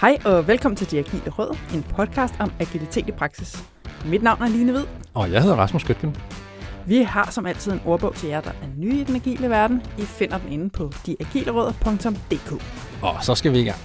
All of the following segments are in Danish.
Hej og velkommen til De Agile Råd, en podcast om agilitet i praksis. Mit navn er Line Hvid. Og jeg hedder Rasmus Gøtgen. Vi har som altid en ordbog til jer, der er nye i den agile verden. I finder den inde på deagileråd.dk. Og så skal vi i gang.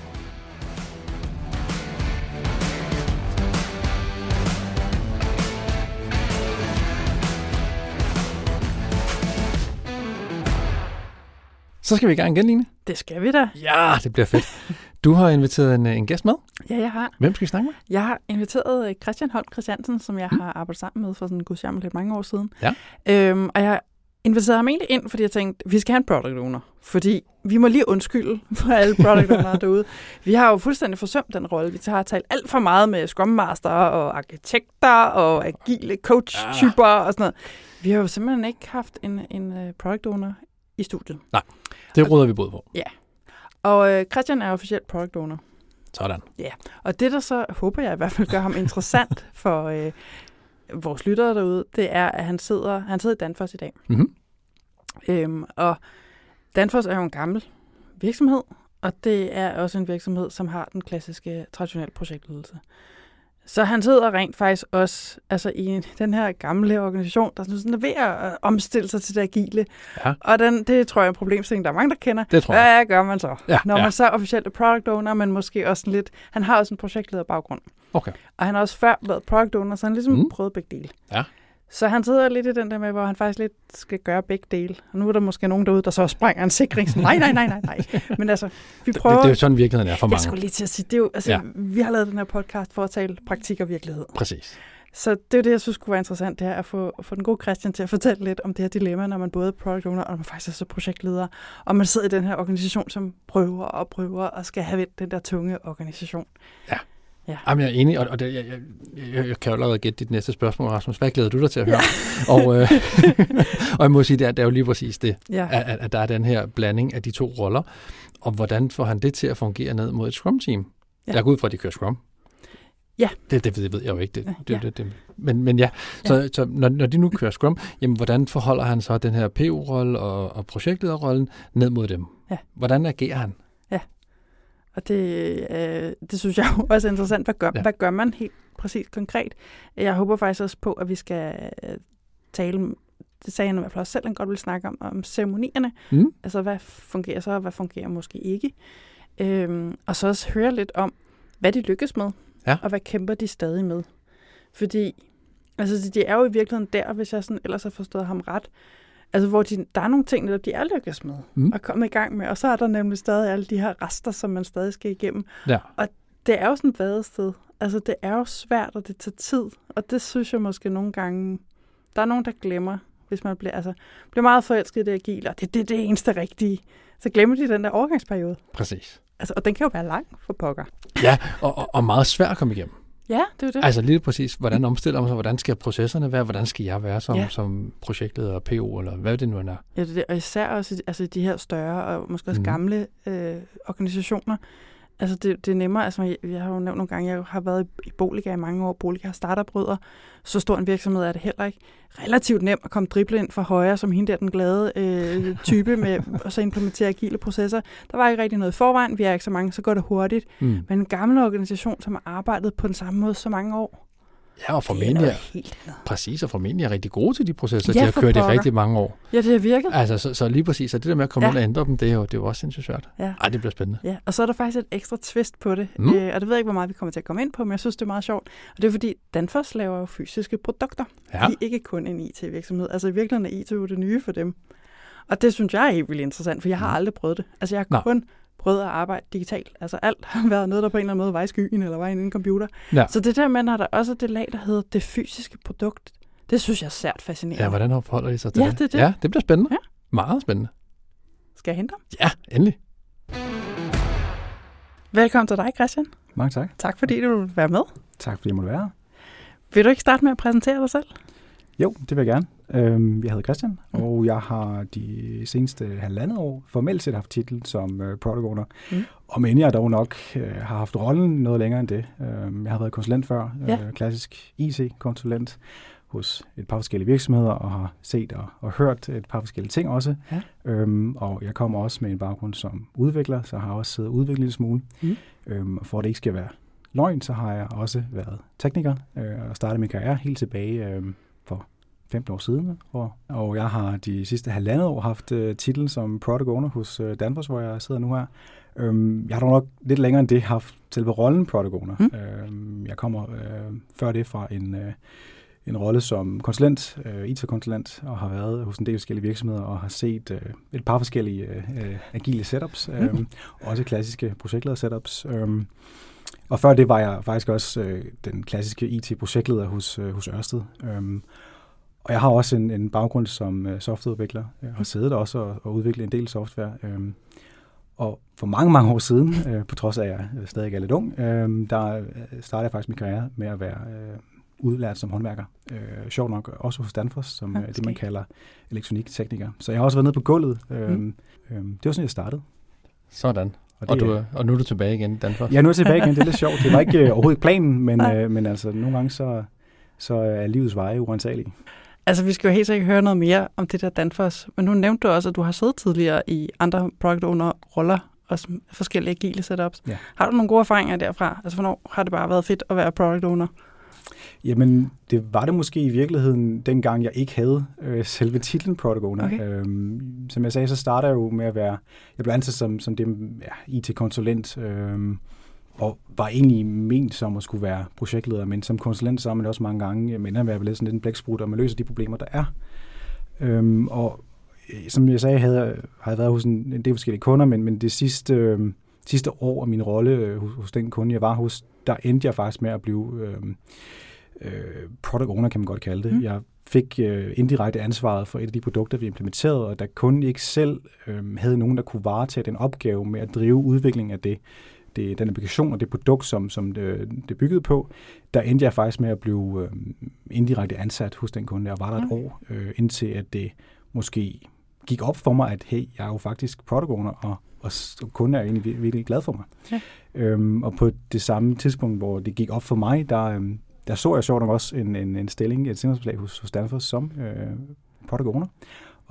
Så skal vi i gang igen, Line. Det skal vi da. Ja, det bliver fedt. Du har inviteret en, en gæst med. Ja, jeg har. Hvem skal vi snakke med? Jeg har inviteret øh, Christian Holm Christiansen, som jeg har arbejdet sammen med for sådan en lidt mange år siden. Ja. Øhm, og jeg inviterede ham egentlig ind, fordi jeg tænkte, vi skal have en product owner. Fordi vi må lige undskylde for alle product owner derude. Vi har jo fuldstændig forsømt den rolle. Vi har talt alt for meget med Scrum Master og arkitekter og agile coach-typer ja. og sådan noget. Vi har jo simpelthen ikke haft en, en øh, product owner i studiet. Nej, det råder vi både på. Ja. Og øh, Christian er officielt product owner. Sådan. Ja, og det der så, håber jeg i hvert fald gør ham interessant for øh, vores lyttere derude, det er, at han sidder, han sidder i Danfoss i dag. Mm-hmm. Øhm, og Danfoss er jo en gammel virksomhed, og det er også en virksomhed, som har den klassiske traditionelle projektledelse. Så han sidder rent faktisk også altså i den her gamle organisation, der sådan er ved at omstille sig til det agile. Ja. Og den, det tror jeg er en problemstilling, der er mange, der kender. Det tror jeg. Hvad gør man så? Ja, Når ja. man så er officielt er product owner, men måske også lidt... Han har også en projektleder baggrund. Okay. Og han har også før været product owner, så han ligesom mm. prøvet begge dele. Ja. Så han sidder lidt i den der med, hvor han faktisk lidt skal gøre begge dele. Og nu er der måske nogen derude, der så sprænger en sikring. Så nej, nej, nej, nej, nej. Men altså, vi Det, prøver... det er jo sådan virkeligheden er for jeg mange. skulle lige til at sige, det er jo, altså, Ja. ja. vi har lavet den her podcast for at tale praktik og virkelighed. Præcis. Så det er jo det, jeg synes kunne være interessant, det er at få, at få den gode Christian til at fortælle lidt om det her dilemma, når man både er product owner, og man faktisk er så projektleder, og man sidder i den her organisation, som prøver og prøver og skal have vendt den der tunge organisation. Jamen, jeg er enig, og, og det, jeg, jeg, jeg, jeg kan jo allerede gætte dit næste spørgsmål, Rasmus. Hvad glæder du dig til at høre? og, øh, og jeg må sige, det er, det er jo lige præcis det, Ja, at, at, at der er den her blanding af de to roller. Og hvordan får han det til at fungere ned mod et Scrum-team? Ja. Ja. Jeg går ud fra, at de kører Scrum. Ja. Det, det, det ved jeg jo ikke. Det, det, Ja. ja. det, det. Men, men ja, så, så når, når de nu kører Scrum, jamen, hvordan forholder han så den her PO-rolle og, og projektlederrollen ned mod dem? Ja. Hvordan agerer han? Og det, øh, det synes jeg jo også er interessant. Hvad gør, ja. Hvad gør man helt præcis konkret? Jeg håber faktisk også på, at vi skal øh, tale, det sagde han i hvert fald også selv, han godt vil snakke om, om ceremonierne. Mm? Altså, hvad fungerer så, og hvad fungerer måske ikke? Øhm, og så også høre lidt om, hvad de lykkes med, Ja. og hvad kæmper de stadig med. Fordi, altså, de- de er jo i virkeligheden der, hvis jeg sådan ellers har forstået ham ret, altså, hvor de, der er nogle ting, der de er lykkes med, Mm. og komme i gang med, og så er der nemlig stadig alle de her rester, som man stadig skal igennem. Ja. Det er jo sådan et vadested. Altså, det er jo svært, og det tager tid, og det synes jeg måske nogle gange, der er nogen, der glemmer, hvis man bliver, altså, bliver meget forelsket i det agile, og det, det er det eneste rigtige. Så glemmer de den der overgangsperiode. Præcis. Altså, og den kan jo være lang for pokker. Ja, og, og, og meget svært at komme igennem. Ja, det er det. Altså lige præcis, hvordan omstiller man sig, hvordan skal processerne være, hvordan skal jeg være som, Ja. som projektleder PO, eller hvad det nu end er. Ja, det er det. Og især også altså, de her større og måske også Mhm. gamle øh, organisationer. Altså, det, det er nemmere. Altså, jeg, har jo nævnt nogle gange, jeg har været i, i Boliga i mange år. Boliga har starterbrødre. Så stor en virksomhed er det heller ikke. Relativt nemt at komme drible ind fra højre, som hende der den glade øh, type, med og så implementere agile processer. Der var ikke rigtig noget i forvejen. Vi er ikke så mange, så går det hurtigt. Mm. Men en gammel organisation, som har arbejdet på den samme måde så mange år, Ja, og formentlig er, helt andet. præcis, og formentlig er rigtig gode til de processer. Ja, de har kørt i pokker. rigtig mange år. Ja, det har virket. Altså, så, så lige præcis, og det der med at komme Ja. ind og ændre dem, det er jo, det er jo også sindssygt svært. Ja. Ej, det bliver spændende. Ja, og så er der faktisk et ekstra twist på det, Mm. øh, og det ved jeg ikke, hvor meget vi kommer til at komme ind på, men jeg synes, det er meget sjovt. Og det er fordi, Danfoss laver jo fysiske produkter. Ja, De er ikke kun en IT-virksomhed. Altså i virkeligheden er IT jo det nye for dem. Og det synes jeg er helt vildt interessant, for jeg har Mm. aldrig prøvet det. Altså jeg har Nå. kun prøvet at arbejde digitalt. Altså alt har været noget, der på en eller anden måde var i skyen, eller var i en computer. Ja. Så det der med, når der også er det lag, der hedder det fysiske produkt, det synes jeg er sært fascinerende. ja hvordan forholder de sig til Ja, det? det er. Ja, det bliver spændende. Ja. Meget spændende. Skal jeg hente ham? Ja, endelig. Velkommen til dig, Christian. Mange tak. Tak fordi du vil være med. Tak fordi jeg måtte være. Vil du ikke starte med at præsentere dig selv? Jo, det vil jeg gerne. Øhm, jeg hedder Christian, og jeg har de seneste halvandet år formelt set haft titel som øh, product owner. Mm. Og men jeg dog nok øh, har haft rollen noget længere end det. Øhm, jeg har været konsulent før, Ja. øh, klassisk IC-konsulent, hos et par forskellige virksomheder og har set og, og hørt et par forskellige ting også. Ja. Øhm, og jeg kommer også med en baggrund som udvikler, så har jeg også siddet og udviklet en smule. Mm. Øhm, og for at det ikke skal være løgn, så har jeg også været tekniker øh, og startet min karriere helt tilbage øh, for 15 år siden. Og, og jeg har de sidste halvandet år haft øh, titlen som Product Owner hos øh, Danfoss, hvor jeg sidder nu her. Øhm, jeg har dog nok lidt længere end det haft selve rollen Product Owner. Mm. Øhm, jeg kommer øh, før det fra en, øh, en rolle som konsulent, øh, IT-konsulent, og har været hos en del forskellige virksomheder og har set øh, et par forskellige øh, agile setups, øh, Mm. også klassiske projektleder setups. Øh, og før det var jeg faktisk også øh, den klassiske IT-projektleder hos, øh, hos Ørsted. Øhm, og jeg har også en, en baggrund som øh, softwareudvikler. Jeg har siddet også og, og udviklet en del software. Øhm, og for mange, mange år siden, øh, på trods af at jeg stadig er lidt ung, øh, der øh, startede jeg faktisk min karriere med at være øh, udlært som håndværker. Øh, sjovt nok også hos Danfoss, som Ja, øh, det man kalder elektroniktekniker. Så jeg har også været nede på gulvet. Øh, Mm. øh, det var sådan, jeg startede. Sådan. Og, Og, det, du, er- og nu er du tilbage igen i Danmark. Ja, nu er jeg tilbage igen. Det er lidt sjovt. Det var ikke øh, overhovedet planen, men, øh, men altså nogle gange så, så er livets veje uansagelige. Altså, vi skal jo helt sikkert høre noget mere om det der Danfoss. Men nu nævnte du også, at du har siddet tidligere i andre product owner roller og som forskellige agile setups. Ja. Har du nogle gode erfaringer derfra? Altså, hvornår har det bare været fedt at være product owner? Jamen, det var det måske i virkeligheden, dengang jeg ikke havde øh, selve titlen Product Owner. Okay. Øhm, som jeg sagde, så starter jeg jo med at være, jeg blev ansat som, som det, ja, IT-konsulent, øhm, og var egentlig ment som at skulle være projektleder, men som konsulent så er man også mange gange, men at være lidt sådan lidt en blæksprut, og man løser de problemer, der er. Øhm, og øh, som jeg sagde, havde, har jeg været hos en, en del forskellige kunder, men, men det sidste, øh, sidste år af min rolle øh, hos, hos den kunde, jeg var hos, der endte jeg faktisk med at blive øh, øh, product owner, kan man godt kalde det. Mm. Jeg fik øh, indirekte ansvaret for et af de produkter, vi implementerede, og da kunden ikke selv øh, havde nogen, der kunne varetage den opgave med at drive udviklingen af det, det, den applikation og det produkt, som, som det, det byggede på, der endte jeg faktisk med at blive øh, indirekte ansat hos den kunde. Jeg var der et Okay. år, øh, indtil at det måske gik op for mig, at hey, jeg er jo faktisk product owner, og, og, kunden er egentlig vir- virkelig glad for mig. Ja. Øhm, og på det samme tidspunkt, hvor det gik op for mig, der, øhm, der så jeg sjovt nok også en, en, en stilling, et stillingsbeslag hos, hos Danfoss som øh, product owner.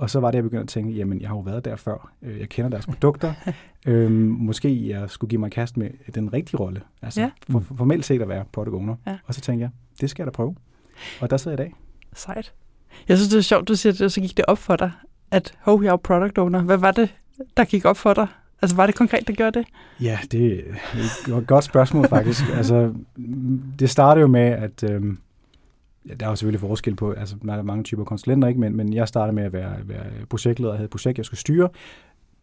Og så var det, jeg begyndte at tænke, jamen, jeg har jo været der før. Øh, Jeg kender deres produkter. øhm, måske jeg skulle give mig kast med den rigtige rolle. Altså Ja. for, for, formelt set at være product owner. Ja. Og så tænkte jeg, det skal jeg da prøve. Og der sidder jeg i dag. Sejt. Jeg synes, det er sjovt, du siger det, og så gik det op for dig, at hov, jeg er product owner. Hvad var det, der gik op for dig? Altså, var det konkret, der gjorde det? Ja, det er et godt spørgsmål faktisk. altså, det startede jo med, at øhm, ja, der er jo selvfølgelig forskel på, altså der er mange typer konsulenter, ikke? Men, men jeg startede med at være, være projektleder, jeg havde et projekt, jeg skulle styre,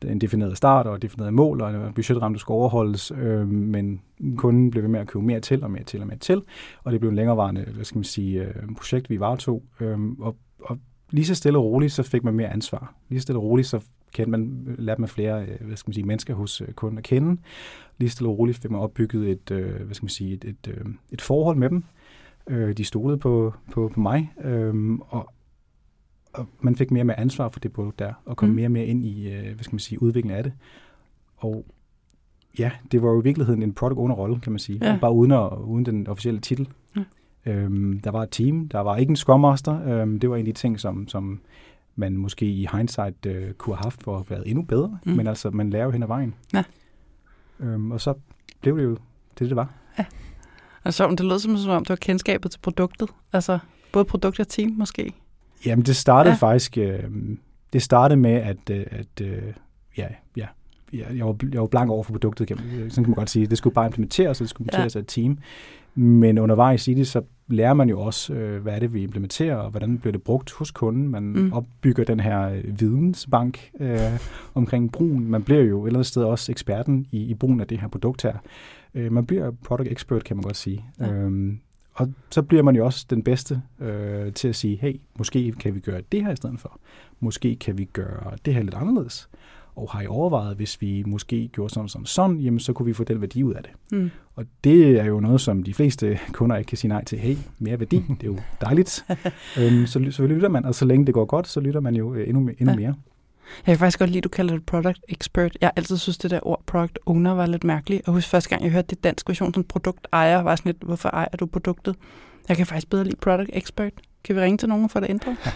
en defineret start og et defineret mål, og en budgetramme, der skulle overholdes, øh, men kunden blev ved med at købe mere til og mere til og mere til, og det blev en længerevarende, hvad skal man sige, øh, projekt, vi varetog, øh, og, og lige så stille og roligt, så fik man mere ansvar. Lige så stille og roligt, så kendte man, lærte man flere øh, hvad skal man sige, mennesker hos øh, kunden at kende. Lige stille og roligt fik man opbygget et, øh, hvad skal man sige, et, et, øhm, et forhold med dem. Øh, de stolede på, på, på mig, øh, og, og man fik mere med ansvar for det produkt der, og kom Mm. mere og mere ind i, øh, hvad skal man sige, udviklingen af det. Og ja, det var jo i virkeligheden en product owner rolle, kan man sige. Ja. Bare uden, at, uden den officielle titel. Ja. Øhm, der var et team, der var ikke en Scrum Master. Øhm, det var en af de ting, som, som man måske i hindsight øh, kunne have haft for at være endnu bedre. Mm. Men altså, man lærer jo hen ad vejen. Ja. Øhm, og så blev det jo det, det var. Og så, det lød som, som om, det var kendskabet til produktet. Altså, både produkt og team måske. Jamen, det startede Ja. ja. faktisk... Øh, det startede med, at, øh, at øh, ja, ja, ja, jeg, var, jeg var blank over for produktet, kan man, sådan kan man godt sige. Det skulle bare implementeres, og det skulle implementeres ja. af et team. Men undervejs i det, så lærer man jo også, øh, hvad er det, vi implementerer, og hvordan bliver det brugt hos kunden. Man Mm. opbygger den her øh, vidensbank øh, omkring brugen. Man bliver jo et eller andet sted også eksperten i, i brugen af det her produkt her. Øh, man bliver product expert, kan man godt sige. Ja. Øhm, og så bliver man jo også den bedste øh, til at sige, hey, måske kan vi gøre det her i stedet for. Måske kan vi gøre det her lidt anderledes. Og har I overvejet, hvis vi måske gjorde sådan sådan sådan, jamen så kunne vi få den værdi ud af det. Mm. Og det er jo noget, som de fleste kunder ikke kan sige nej til. Hey, mere værdi, det er jo dejligt. øhm, så, så lytter man, og så længe det går godt, så lytter man jo øh, endnu, endnu Ja. mere. Jeg kan faktisk godt lide, at du kalder det product expert. Jeg har altid synes, det der ord product owner var lidt mærkeligt. Og husk første gang, jeg hørte det dansk version som produkt ejer, var sådan lidt, hvorfor ejer du produktet? Jeg kan faktisk bedre lide Product Expert. Kan vi ringe til nogen for det ændret?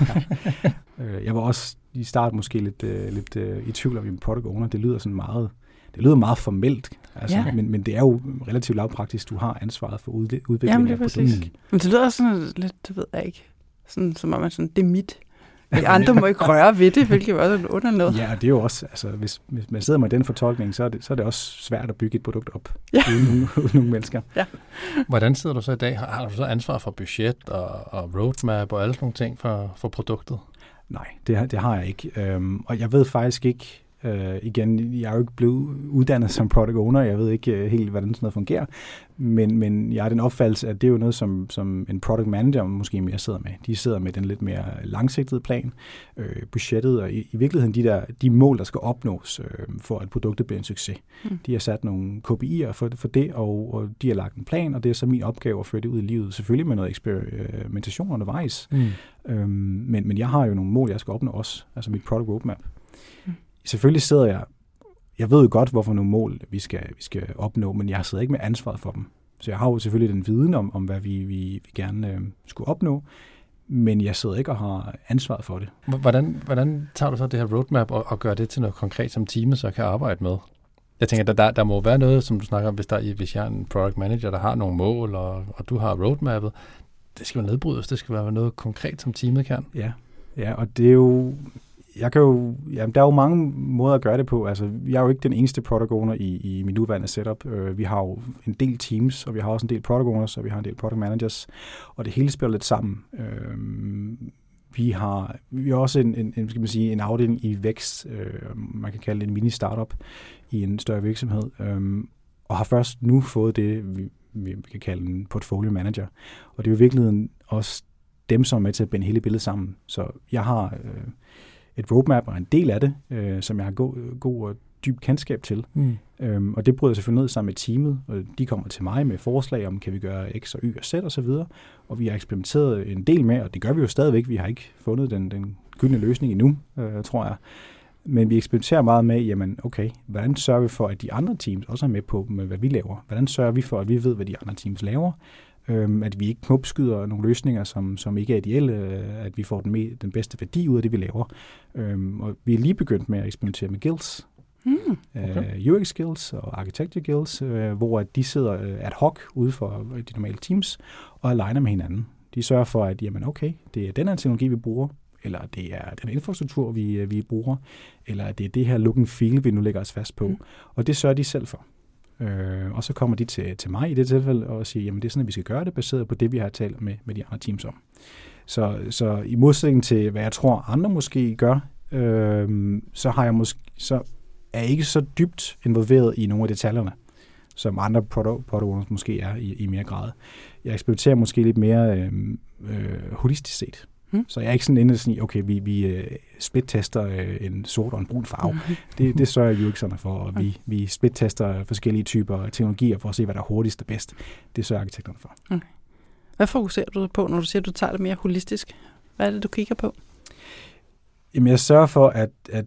Øh, jeg var også i start måske lidt, uh, lidt uh, i tvivl om product owner. Det lyder sådan meget, det lyder meget formelt, altså, Ja. men, men det er jo relativt lavpraktisk. Du har ansvaret for udde- udvikling Jamen, af det er produktet. præcis. Men det lyder sådan lidt, det ved jeg ikke, sådan, som om man sådan, det er mit. De andre må ikke røre ved det, hvilket jo også er under noget. Ja, det er jo også, altså, hvis, hvis man sidder med den fortolkning, så er, det, så er det også svært at bygge et produkt op Ja. uden, uden nogle mennesker. Hvordan sidder du så i dag? Har, har du så ansvar for budget og, og roadmap og alle sådan nogle ting for, for produktet? Nej, det, har- det har jeg ikke. Øhm, og jeg ved faktisk ikke, øh, igen, jeg er jo ikke blevet uddannet som product owner, jeg ved ikke øh, helt, hvordan sådan noget fungerer, men, men jeg har den opfattelse, at det er jo noget, som, som en product manager måske mere sidder med. De sidder med den lidt mere langsigtede plan, øh, budgettet, og i, i virkeligheden de, der, de mål, der skal opnås, øh, for at produktet bliver en succes. Mm. De har sat nogle KPI'er for, for det, og, og de har lagt en plan, og det er så min opgave at føre det ud i livet, selvfølgelig med noget eksperimentation undervejs, Mm. Øhm, men, men jeg har jo nogle mål, jeg skal opnå også, altså mit product roadmap. Mm. Selvfølgelig sidder jeg, jeg ved jo godt, hvorfor nogle mål vi skal, vi skal opnå, men jeg sidder ikke med ansvaret for dem. Så jeg har jo selvfølgelig den viden om, om hvad vi, vi, vi gerne øh, skulle opnå, men jeg sidder ikke og har ansvaret for det. Hvordan, hvordan tager du så det her roadmap og, og gør det til noget konkret, som teamet så kan arbejde med? Jeg tænker, der, der, der må være noget, som du snakker om, hvis, der, hvis jeg er en product manager, der har nogle mål, og, og du har roadmappet. Det skal jo nedbrydes, det skal være noget konkret, som teamet kan. Ja, ja og det er jo... Jeg kan jo, jamen, der er jo mange måder at gøre det på. Altså, jeg er jo ikke den eneste product owner i, i min nuværende setup. Øh, vi har jo en del teams, og vi har også en del product owners, og vi har en del product managers, og det hele spiller lidt sammen. Øh, vi har, vi har også en, en, en, skal man sige, en afdeling i vækst, øh, man kan kalde det en mini-startup i en større virksomhed, øh, og har først nu fået det, vi, vi kan kalde en portfolio manager. Og det er jo i virkeligheden også dem, som er med til at binde hele billedet sammen. Så jeg har øh, et roadmap og en del af det, øh, som jeg har god, god og dyb kendskab til. Mm. Øhm, og det bryder jeg selvfølgelig ned sammen med teamet, og de kommer til mig med forslag om, kan vi gøre X og Y og Z og så videre. Og vi har eksperimenteret en del med, og det gør vi jo stadigvæk. Vi har ikke fundet den, den gyldne løsning endnu, øh, tror jeg. Men vi eksperimenterer meget med, jamen okay, hvordan sørger vi for, at de andre teams også er med på, med hvad vi laver? Hvordan sørger vi for, at vi ved, hvad de andre teams laver? Øhm, at vi ikke knopskyder nogle løsninger, som, som ikke er ideelle, øh, at vi får den, med, den bedste værdi ud af det, vi laver. Øhm, og vi er lige begyndt med at eksperimentere med guilds, Mm. Okay. okay. UX skills og architecture skills, øh, hvor de sidder øh, ad hoc ude for de normale teams og aligner med hinanden. De sørger for, at jamen, okay, det er den her teknologi, vi bruger, eller det er den infrastruktur, vi, øh, vi bruger, eller det er det her look and feel, vi nu lægger os fast på. Mm. Og det sørger de selv for. Øh, og så kommer de til, til mig i det tilfælde og siger, jamen det er sådan, at vi skal gøre det, baseret på det, vi har talt med, med de andre teams om. Så, så i modsætning til, hvad jeg tror, andre måske gør, øh, så har jeg måske, så er jeg ikke så dybt involveret i nogle af detaljerne, som andre product, product owners måske er i, i mere grad. Jeg eksperimenterer måske lidt mere øh, øh, holistisk set. Hmm. Så jeg er ikke sådan inde sige, okay, vi, vi øh, split-tester øh, en sort og en brun farve. Mm. Det, det sørger UX'erne for, og vi, vi split-tester forskellige typer teknologier for at se, hvad der er hurtigst og bedst. Det sørger arkitekterne for. Hvad fokuserer du på, når du siger, at du tager det mere holistisk? Hvad er det, du kigger på? Jamen, jeg sørger for, at, at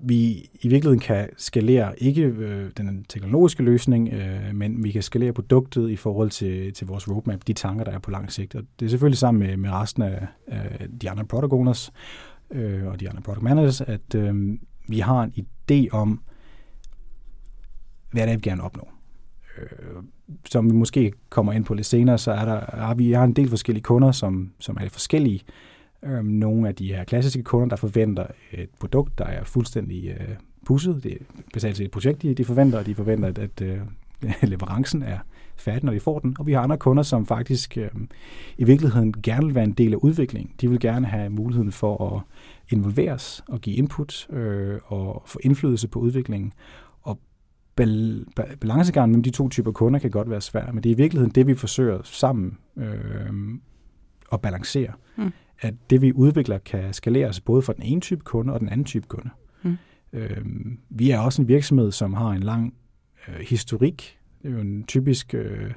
vi i virkeligheden kan skalere ikke øh, den teknologiske løsning, øh, men vi kan skalere produktet i forhold til, til vores roadmap, de tanker, der er på lang sigt. Og det er selvfølgelig sammen med, med resten af øh, de andre product owners øh, og de andre product managers, at øh, vi har en idé om, hvad det er, vi gerne opnår. opnå. Øh, som vi måske kommer ind på lidt senere, så er der, har vi har en del forskellige kunder, som, som er forskellige. forskellige øh, nogle af de her klassiske kunder, der forventer et produkt, der er fuldstændig øh, pusset. Det er basalt set et projekt, de, de forventer, og de forventer, at, at øh, leverancen er færdig, når de får den. Og vi har andre kunder, som faktisk øh, i virkeligheden gerne vil være en del af udviklingen. De vil gerne have muligheden for at involveres og give input øh, og få indflydelse på udviklingen. Og bal- ba- balancegangen mellem de to typer kunder kan godt være svær, men det er i virkeligheden det, vi forsøger sammen øh, at balancere. Mm. At det, vi udvikler, kan skaleres både for den ene type kunde og den anden type kunde. Mm. Øh, vi er også en virksomhed, som har en lang øh, historik. Det er jo en typisk øh,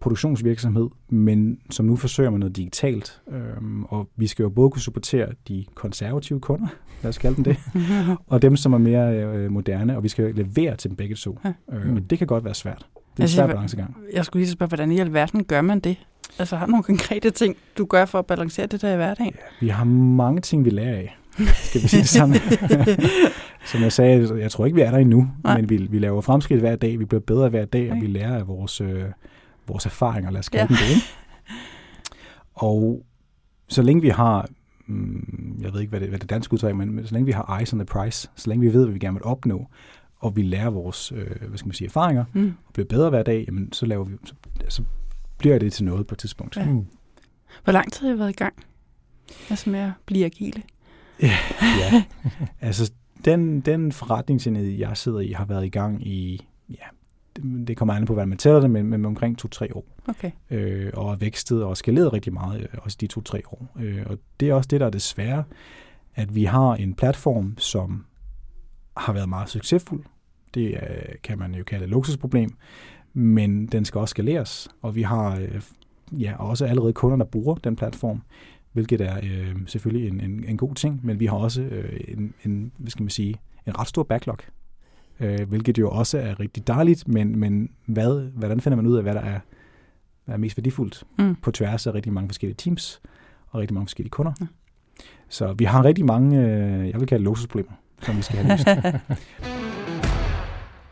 produktionsvirksomhed, men som nu forsøger med noget digitalt. Øhm, og vi skal jo både kunne supportere de konservative kunder, lad os kalde dem det, og dem, som er mere øh, moderne, og vi skal levere til dem begge to. Ja. Øh, og det kan godt være svært. Det er en Altså, svær jeg- balancegang. Jeg skulle lige spørge, hvordan i alverden gør man det? Altså har du nogle konkrete ting, du gør for at balancere det der i hverdagen? Ja, vi har mange ting, vi lærer af. Skal vi sige det sådan? Som jeg sagde, jeg tror ikke, vi er der endnu, Nej. men vi, vi laver fremskridt hver dag, vi bliver bedre hver dag, og Okay. vi lærer af vores, øh, vores erfaringer, lad os kalde Ja. dem det. Ikke? Og så længe vi har, mm, jeg ved ikke, hvad det, hvad det danske udtryk er, men så længe vi har eyes on the price, så længe vi ved, hvad vi gerne vil opnå, og vi lærer vores øh, hvad skal man sige, erfaringer, Mm. og bliver bedre hver dag, jamen, så, laver vi, så, så bliver det til noget på et tidspunkt. Ja. Mm. Hvor lang tid har I været i gang? Altså med at blive agile? Ja, altså den, den forretningsenhed, jeg sidder i, har været i gang i, ja, det, det kommer an på, hvordan man tæller det, men, men omkring to-tre år. Okay. Øh, og er vækstet og skaleret rigtig meget, øh, også de to-tre år. Øh, og det er også det, der er det svære, at vi har en platform, som har været meget succesfuld. Det er, kan man jo kalde et luksusproblem, men den skal også skaleres, og vi har øh, ja, også allerede kunder, der bruger den platform, hvilket er øh, selvfølgelig en, en, en god ting, men vi har også øh, en, en, hvad skal man sige, en ret stor backlog, øh, hvilket jo også er rigtig dejligt, men, men hvad, hvordan finder man ud af, hvad der er, hvad er mest værdifuldt Mm. på tværs af rigtig mange forskellige teams og rigtig mange forskellige kunder. Ja. Så vi har rigtig mange, øh, jeg vil kalde det luksusproblemer, som vi skal have løst.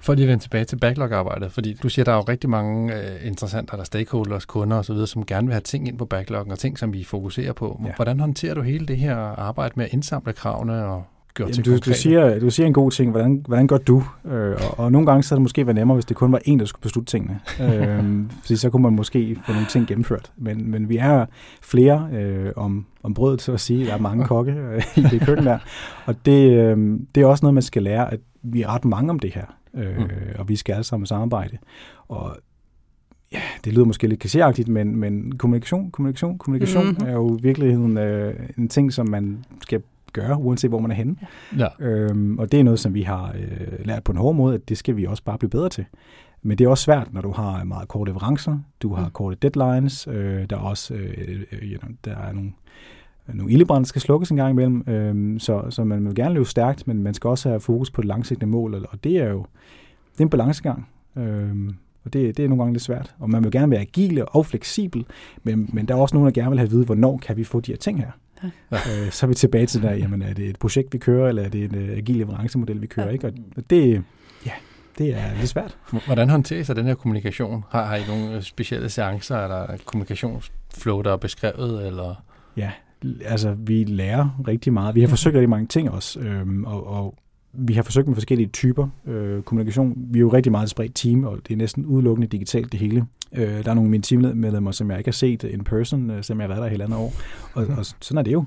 For lige at vende tilbage til backlog-arbejdet, fordi du siger, der er jo rigtig mange øh, interessenter, der stakeholders, kunder osv., som gerne vil have ting ind på backloggen, og ting, som vi fokuserer på. Ja. Hvordan håndterer du hele det her arbejde med at indsamle kravene og gøre til Jamen, du, du, konkrete? siger, du siger en god ting. Hvordan, hvordan gør du? Øh, og, og nogle gange så er det måske været nemmere, hvis det kun var en, der skulle beslutte tingene. øh, fordi så kunne man måske få nogle ting gennemført. Men, men vi er flere øh, om, om brødet, så at sige. Der er mange kokke øh, i det køkken der. Og det, øh, det er også noget, man skal lære, at vi er ret mange om det her. Øh, Mm. Og vi skal alle sammen samarbejde. Og ja, det lyder måske lidt klichéagtigt, men, men kommunikation, kommunikation, kommunikation mm-hmm. er jo i virkeligheden øh, en ting, som man skal gøre, uanset hvor man er henne. Ja. Øhm, og det er noget, som vi har øh, lært på en hård måde, at det skal vi også bare blive bedre til. Men det er også svært, når du har meget korte leverancer, du har Mm. korte deadlines, øh, der er også øh, øh, you know, der er nogle, nogle ildebrand, der skal slukkes en gang imellem, øh, så, så man vil gerne løbe stærkt, men man skal også have fokus på det langsigtede mål, og- det er jo det er en balancegang. Øh, og det, det er nogle gange lidt svært. Og man vil gerne være agile og fleksibel, men, men der er også nogen, der gerne vil have at vide, hvornår kan vi få de her ting her. Ja. Øh, så er vi tilbage til der, jamen er det et projekt, vi kører, eller er det en uh, agil leverancemodel, vi kører, Ja. ikke? Og det, ja, det er lidt svært. Hvordan håndterer I så den her kommunikation? Har, har I nogle øh, specielle seancer, eller kommunikationsflow, der er beskrevet, eller... Ja, altså vi lærer rigtig meget. Vi har forsøgt rigtig mange ting også, øhm, og, og vi har forsøgt med forskellige typer øh, kommunikation. Vi er jo rigtig meget et spredt team, og det er næsten udelukkende digitalt det hele. Øh, der er nogle af mine teammedlemmer, som jeg ikke har set in person, øh, selvom jeg har været der hele andet år. Og, og sådan er det jo.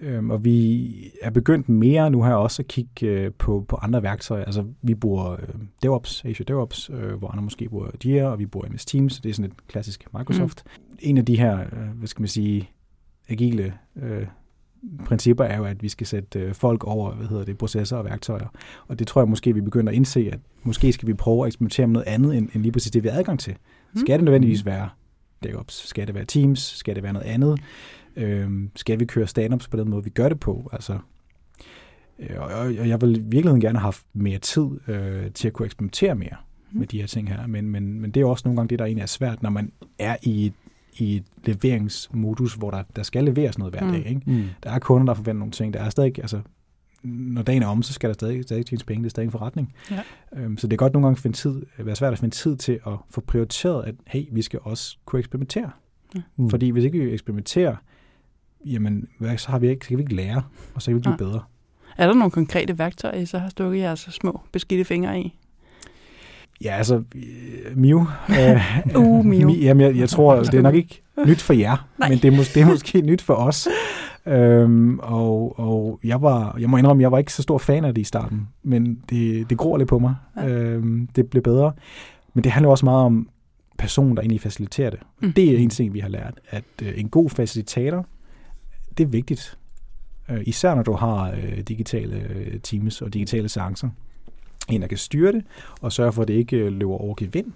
Øhm, og vi er begyndt mere nu her også at kigge øh, på, på andre værktøjer. Altså vi bruger øh, DevOps, Azure DevOps, øh, hvor andre måske bruger Jira, og vi bruger MS Teams. Det er sådan et klassisk Microsoft. Mm. En af de her, øh, hvad skal man sige, agile øh, principper er jo, at vi skal sætte øh, folk over, hvad hedder det, processer og værktøjer. Og det tror jeg måske, vi begynder at indse, at måske skal vi prøve at eksperimentere med noget andet, end, end lige præcis det, vi har adgang til. Mm. Skal det nødvendigvis være DevOps? Skal det være Teams? Skal det være noget andet? Øhm, skal vi køre stand-ups på den måde, vi gør det på? Altså, øh, og, og jeg vil i virkeligheden gerne have haft mere tid øh, til at kunne eksperimentere mere Mm. med de her ting her. Men, men, men det er også nogle gange det, der egentlig er svært, når man er i et, i et leveringsmodus, hvor der, der skal leveres noget hver Mm. dag. Ikke? Mm. Der er kunder, der forventer nogle ting. Der er stadig, altså, når dagen er om, så skal der stadig, stadig tjenes penge. Det er stadig en forretning. Ja. Øhm, så det er godt nogle gange finde tid, være svært at finde tid til at få prioriteret, at hey, vi skal også kunne eksperimentere. Mm. Fordi hvis ikke vi eksperimenterer, jamen, hvad, så har vi ikke, så kan vi ikke lære, og så kan vi ikke blive Nej. bedre. Er der nogle konkrete værktøjer, I så har stukket jeres små beskidte fingre i? Ja, altså, Miu. Øh, Uh, Miu. Mi- Jamen, jeg, jeg tror, det er nok ikke nyt for jer, Nej. men det er, mås- det er måske nyt for os. Øhm, og og jeg, var, jeg må indrømme, jeg var ikke så stor fan af det i starten, men det, det gror lidt på mig. Ja. Øhm, det blev bedre. Men det handler også meget om personen, der egentlig faciliterer det. Mm. Det er en ting, vi har lært, at øh, en god facilitator, det er vigtigt. Øh, især når du har øh, digitale øh, teams og digitale seancer. En, der kan styre det, og sørge for, at det ikke øh, løber over gevind.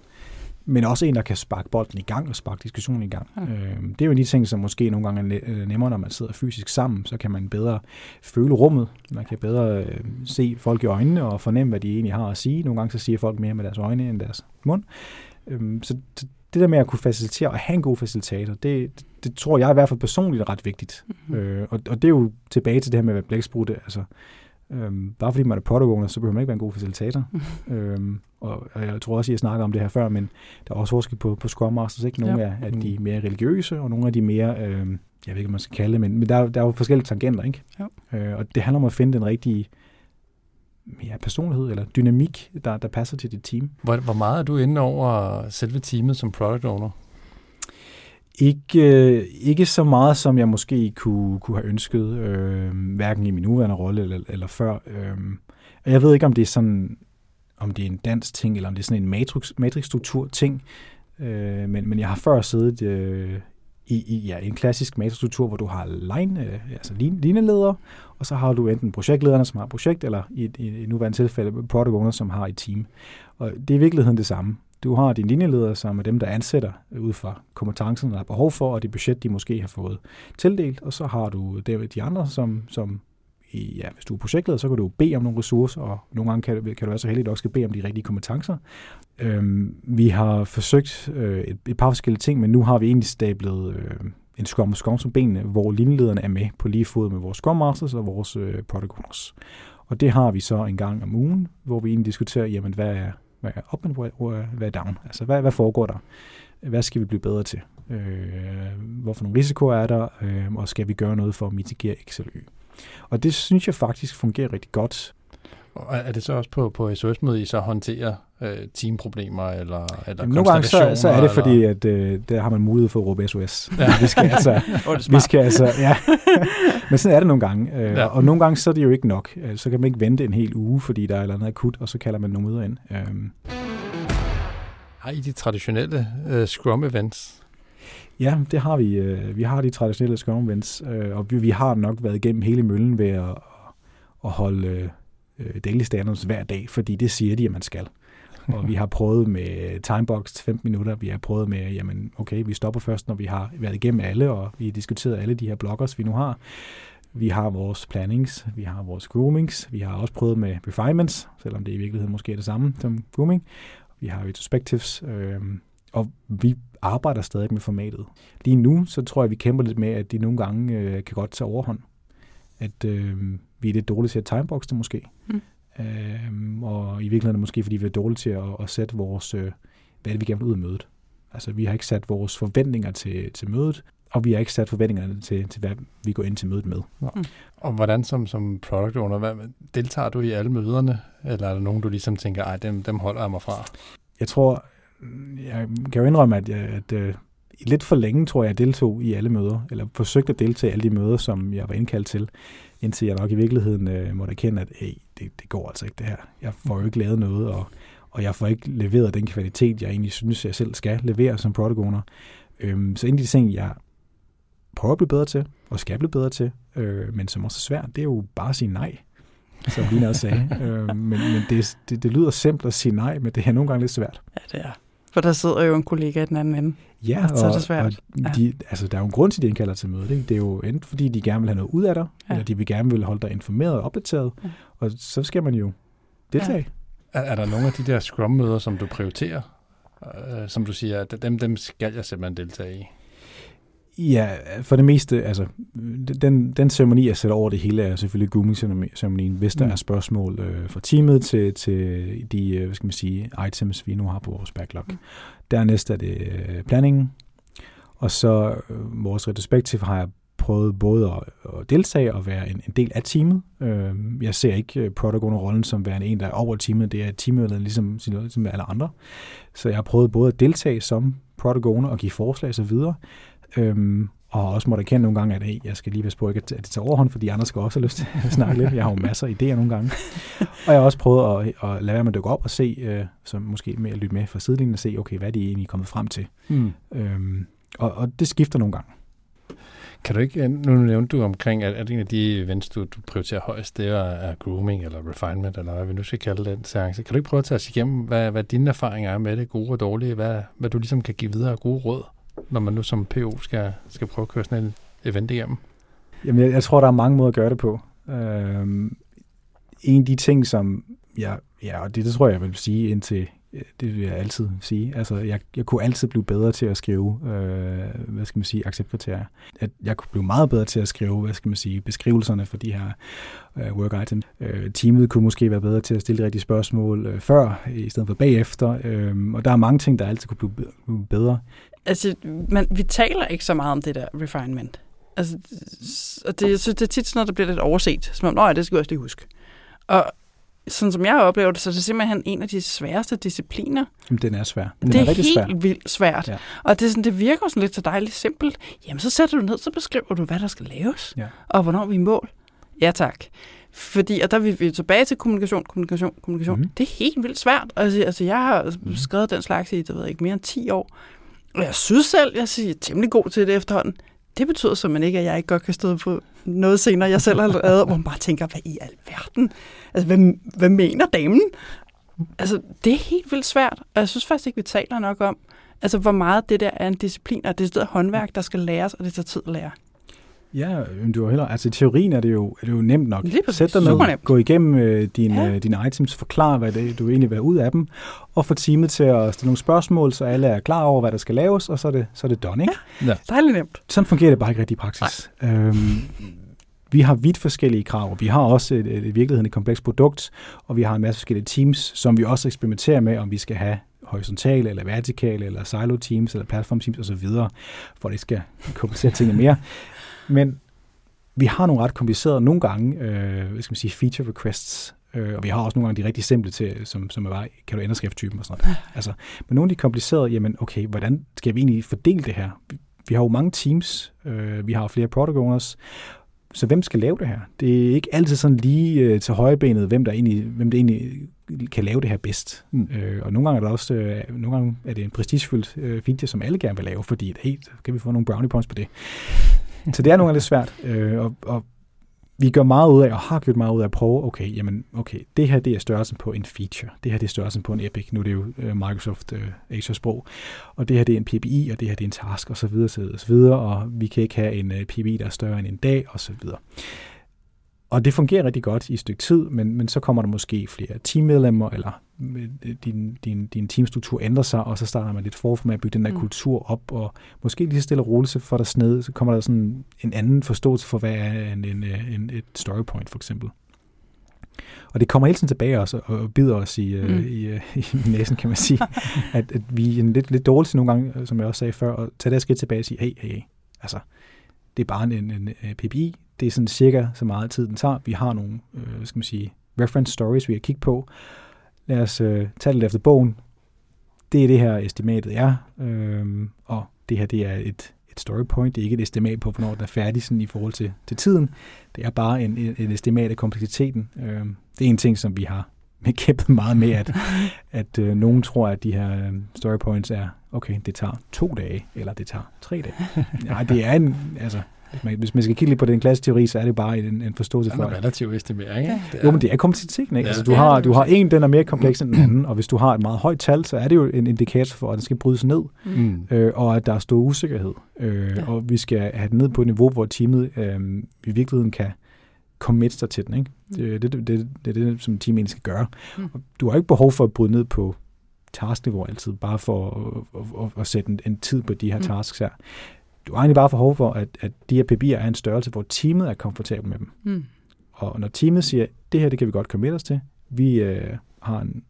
Men også en, der kan sparke bolden i gang og sparke diskussionen i gang. Ja. Øh, det er jo en af de ting, som måske nogle gange er øh, nemmere, når man sidder fysisk sammen. Så kan man bedre føle rummet. Man kan bedre øh, se folk i øjnene og fornemme, hvad de egentlig har at sige. Nogle gange så siger folk mere med deres øjne end deres mund. Øh, så det der med at kunne facilitere og have en god facilitator, det, det tror jeg i hvert fald personligt er ret vigtigt. Mm-hmm. Øh, og, og det er jo tilbage til det her med at være blæksprutte. Altså, øhm, bare fordi man er owner, så behøver man ikke være en god facilitator. Øhm, og, og jeg tror også, at jeg snakker om det her før, men der er også forskel på, på Scrum Masters. Ikke? Nogle ja. af, af de mere religiøse, og nogle af de mere, øh, jeg ved ikke, hvad man skal kalde det, men, men der, der er jo forskellige tangenter. Ikke? Ja. Øh, og det handler om at finde den rigtige ja, personlighed eller dynamik, der, der passer til dit team. Hvor, hvor meget er du inde over selve teamet som product owner? Ikke, ikke så meget, som jeg måske kunne, kunne have ønsket, øh, hverken i min nuværende rolle eller, eller før. Øh, og jeg ved ikke, om det er sådan, om det er en dansk ting, eller om det er sådan en matrix, matrixstruktur ting. Øh, men, men jeg har før siddet øh, i, i ja, en klassisk matrixstruktur, hvor du har line, øh, altså lineleder, og så har du enten projektlederne, som har et projekt, eller i, i, i nuværende tilfælde product owner, som har et team. Og det er i virkeligheden det samme. Du har din linjeleder, som er dem, der ansætter øh, ud fra kompetencerne, der er behov for, og det budget, de måske har fået tildelt. Og så har du de andre, som, som ja, hvis du er projektleder, så kan du bede om nogle ressourcer, og nogle gange kan, kan du altså være så heldig, at du også skal bede om de rigtige kompetencer. Øhm, vi har forsøgt øh, et, et par forskellige ting, men nu har vi egentlig stablet øh, en Scrum Scrum som benene, hvor linjelederne er med på lige fod med vores Scrum Masters og vores øh, Product Owners. Og det har vi så en gang om ugen, hvor vi egentlig diskuterer, jamen hvad er, hvad er up and hvad er down? Altså hvad, hvad foregår der? Hvad skal vi blive bedre til? Øh, hvorfor nogle risikoer er der? Øh, og skal vi gøre noget for at mitigere XLY? Og det synes jeg faktisk fungerer rigtig godt. Og er det så også på, på SOS-mødet, I så håndterer øh, teamproblemer eller, eller Jamen, Nogle gange så, så er det fordi, at øh, der har man mulighed for at råbe SOS. Ja. vi skal altså, vi skal altså, ja. Men sådan er det nogle gange. Øh, ja. Og nogle gange så er det jo ikke nok. Øh, så kan man ikke vente en hel uge, fordi der er et eller andet akut, og så kalder man nogle møder ind. Øh. Har I de traditionelle øh, Scrum-events? Ja, det har vi. Øh, vi har de traditionelle Scrum events, øh, og vi, vi har nok været igennem hele møllen ved at, at holde øh, daily standards hver dag, fordi det siger de, at man skal. Og vi har prøvet med timebox 15 minutter, vi har prøvet med, jamen okay, vi stopper først, når vi har været igennem alle, og vi har diskuteret alle de her bloggers, vi nu har. Vi har vores plannings, vi har vores groomings, vi har også prøvet med refinements, selvom det i virkeligheden måske er det samme som grooming. Vi har retrospectives, øh, og vi arbejder stadig med formatet. Lige nu, så tror jeg, vi kæmper lidt med, at de nogle gange øh, kan godt tage overhånd. At øh, vi er lidt dårlige til at timebox det måske. Mm. Øh, og i virkeligheden måske, fordi vi er dårlige til at, at sætte vores, øh, hvad er det, vi gerne vil ud af mødet. Altså, vi har ikke sat vores forventninger til, til mødet, og vi har ikke sat forventningerne til, til hvad vi går ind til mødet med. Ja. Mm. Og hvordan som, som product owner, hvad, deltager du i alle møderne, eller er der nogen, du ligesom tænker, ej, dem, dem holder jeg mig fra? Jeg tror, jeg kan jo indrømme, at, jeg, at uh, lidt for længe, tror jeg, jeg deltog i alle møder, eller forsøgte at deltage i alle de møder, som jeg var indkaldt til, indtil jeg nok i virkeligheden uh, måtte erkende, at hey, det, det går altså ikke det her. Jeg får jo ikke lavet noget, og, og jeg får ikke leveret den kvalitet, jeg egentlig synes, jeg selv skal levere som product owner. Um, så en af de ting, jeg prøver at blive bedre til, og skal blive bedre til, uh, men som også er svært, det er jo bare at sige nej som Lina også sagde. øh, men men det, det, det lyder simpelt at sige nej, men det er nogle gange lidt svært. Ja, det er. For der sidder jo en kollega i den anden ende. Ja, og, så er det svært. Og de, ja. altså, der er jo en grund til, at de indkalder til møde. Ikke? Det er jo enten fordi, de gerne vil have noget ud af dig, ja. eller de vil gerne vil holde dig informeret og opdateret. Ja. Og så skal man jo deltage. Ja. Er, er der nogle af de der Scrum-møder, som du prioriterer? Øh, som du siger, at dem, dem skal jeg simpelthen deltage i? Ja, for det meste, altså, den, den ceremoni, jeg sætter over det hele, er selvfølgelig grooming-ceremonien, hvis der mm. er spørgsmål øh, fra teamet til, til de, øh, hvad skal man sige, items, vi nu har på vores backlog. Mm. Dernæst er det øh, planningen, og så øh, vores retrospektiv har jeg prøvet både at, at deltage og være en, en del af teamet. Øh, jeg ser ikke øh, product rollen som værende en, der er over teamet. Det er teamet ligesom, ligesom alle andre. Så jeg har prøvet både at deltage som product owner og give forslag osv., Øhm, og har også måtte erkende nogle gange, at hey, jeg skal lige være på, at det tager overhånd, fordi andre skal også have lyst til at snakke lidt. Jeg har jo masser af idéer nogle gange. Og jeg har også prøvet at, at lade være med at dukke op og se, øh, så måske med at lytte med fra sidelinjen og se, okay, hvad er de egentlig kommet frem til. Mm. Øhm, og, og det skifter nogle gange. Kan du ikke, nu nævnte du omkring, at, at en af de events, du, du prioriterer højst, det er, er grooming eller refinement, eller hvad vi nu skal kalde den seance. Kan du ikke prøve at tage os igennem, hvad, hvad dine erfaringer er med det, gode og dårlige, hvad, hvad du ligesom kan give videre af gode råd? Når man nu som PO skal, skal prøve at køre sådan en event igennem? Jamen, jeg, jeg tror, der er mange måder at gøre det på. Øhm, en af de ting, som jeg, ja, og det, det tror jeg, jeg vil sige indtil det vil jeg altid sige. Altså, jeg, jeg kunne altid blive bedre til at skrive, øh, hvad skal man sige, acceptkriterier. At jeg kunne blive meget bedre til at skrive, hvad skal man sige, beskrivelserne for de her øh, work items. Øh, teamet kunne måske være bedre til at stille rigtige spørgsmål øh, før, i stedet for bagefter. Øh, og der er mange ting, der altid kunne blive, bedre. Altså, man, vi taler ikke så meget om det der refinement. Altså, og det, jeg synes, det er tit sådan noget, der bliver lidt overset. Som om, nej, det skal vi også lige huske. Og sådan som jeg oplever det, så er det simpelthen en af de sværeste discipliner. Jamen, den er svær. Den det er, er helt svær. vildt svært. Ja. Og det, er sådan, det virker sådan lidt så dejligt simpelt. Jamen, så sætter du ned, så beskriver du, hvad der skal laves, Ja. og hvornår vi er i mål. Ja, tak. Fordi, og der er vi, tilbage til kommunikation, kommunikation, kommunikation. Mm. Det er helt vildt svært. Altså, altså jeg har skrevet den slags i, det ved jeg ikke, mere end 10 år. Og jeg synes selv, jeg er temmelig god til det efterhånden. Det betyder simpelthen ikke, at jeg ikke godt kan stå på noget senere, jeg selv har lavet, hvor man bare tænker, hvad i alverden? Altså, hvad, hvad mener damen? Altså, det er helt vildt svært, og jeg synes faktisk ikke, vi taler nok om, altså, hvor meget det der er en disciplin, og det er et håndværk, der skal læres, og det tager tid at lære. Ja, men du har heller, altså i teorien er det jo, er det jo nemt nok. Sæt dig ned, gå igennem øh, dine, Ja. øh, dine items, forklar, hvad det, du egentlig vil have ud af dem, og få teamet til at stille nogle spørgsmål, så alle er klar over, hvad der skal laves, og så er det, så er det done, ikke? Ja. Dejligt nemt. Sådan fungerer det bare ikke rigtig i praksis. Øhm, vi har vidt forskellige krav. Vi har også et, et, i virkeligheden et komplekst produkt, og vi har en masse forskellige teams, som vi også eksperimenterer med, om vi skal have horisontale eller vertikale, eller silo teams, eller platform teams osv., for at det skal komplicere tingene mere. Men vi har nogle ret komplicerede nogle gange, øh, hvad skal man sige, feature requests, øh, og vi har også nogle gange de rigtig simple til, som, som er bare, kan du ændre skrifttypen og sådan noget. Altså, men nogle af de komplicerede, jamen okay, hvordan skal vi egentlig fordele det her? Vi, vi har jo mange teams, øh, vi har flere product owners, så hvem skal lave det her? Det er ikke altid sådan lige øh, til højrebenet, hvem der egentlig, hvem der egentlig kan lave det her bedst. Mm. Mm. Øh, og nogle gange er det også, øh, nogle gange er det en prestigefyldt øh, feature, som alle gerne vil lave, fordi hey, så kan vi få nogle brownie points på det. så det er nogle gange lidt svært, øh, og, og vi gør meget ud af, og har gjort meget ud af at prøve, okay, jamen, okay, det her det er størrelsen på en feature, det her det er størrelsen på en Epic, nu er det jo øh, Microsoft øh, Azure-sprog, og det her det er en PBI, og det her det er en task, og så videre, så videre, så videre, og vi kan ikke have en øh, PBI, der er større end en dag, og så videre. Og det fungerer rigtig godt i et stykke tid, men, men så kommer der måske flere teammedlemmer, eller øh, din, din, din teamstruktur ændrer sig, og så starter man lidt forfra med at bygge den der Mm. kultur op, og måske lige stille og roligt, så får der sned, så kommer der sådan en anden forståelse for, hvad er en, en, en, et story point for eksempel. Og det kommer hele tiden tilbage også, og, bider os i, mm. Mm. i, øh, i næsen, kan man sige, at, at vi er en lidt, lidt dårlige nogle gange, øh, som jeg også sagde før, at tage det skridt tilbage og sige, hey, hey, hey, altså, det er bare en, en, en PPI, det er sådan cirka så meget tid, den tager. Vi har nogle, øh, skal man sige, reference stories, vi kan kigge på. Lad os øh, tage det efter bogen. Det er det her estimatet er, øh, og det her det er et, et story point. Det er ikke et estimat på, hvornår den er færdig sådan i forhold til, til tiden. Det er bare en, en, et estimat af kompleksiteten. Øh, det er en ting, som vi har kæmpet meget med, at, at øh, nogen tror, at de her øh, story points er, okay, det tager to dage, eller det tager tre dage. Nej, det er en, altså, hvis man, hvis man skal kigge lidt på den klasse teori, så er det bare en, en forståelse Det for, er en relativ estimering, ikke? Det jo, men det er kompleksiteten, ikke? Ja. Altså, du Ja, har, det du har en, den er mere kompleks end den anden, og hvis du har et meget højt tal, så er det jo en indikator for, at den skal brydes ned, Mm. øh, og at der er stor usikkerhed. Øh, Ja. ja. Og vi skal have den ned på et niveau, hvor teamet øh, i virkeligheden kan commit sig til den, ikke? Det, det, det, det, det er det, som teamet egentlig skal gøre. Mm. Og Du har ikke behov for at bryde ned på taskniveau altid, bare for at, at, at, at sætte en, en tid på de her Mm. tasks her. Du har egentlig bare behov for, at, at de her PB'er er en størrelse, hvor teamet er komfortabel med dem. Mm. Og når teamet siger, det her det kan vi godt committe os til, vi øh, har en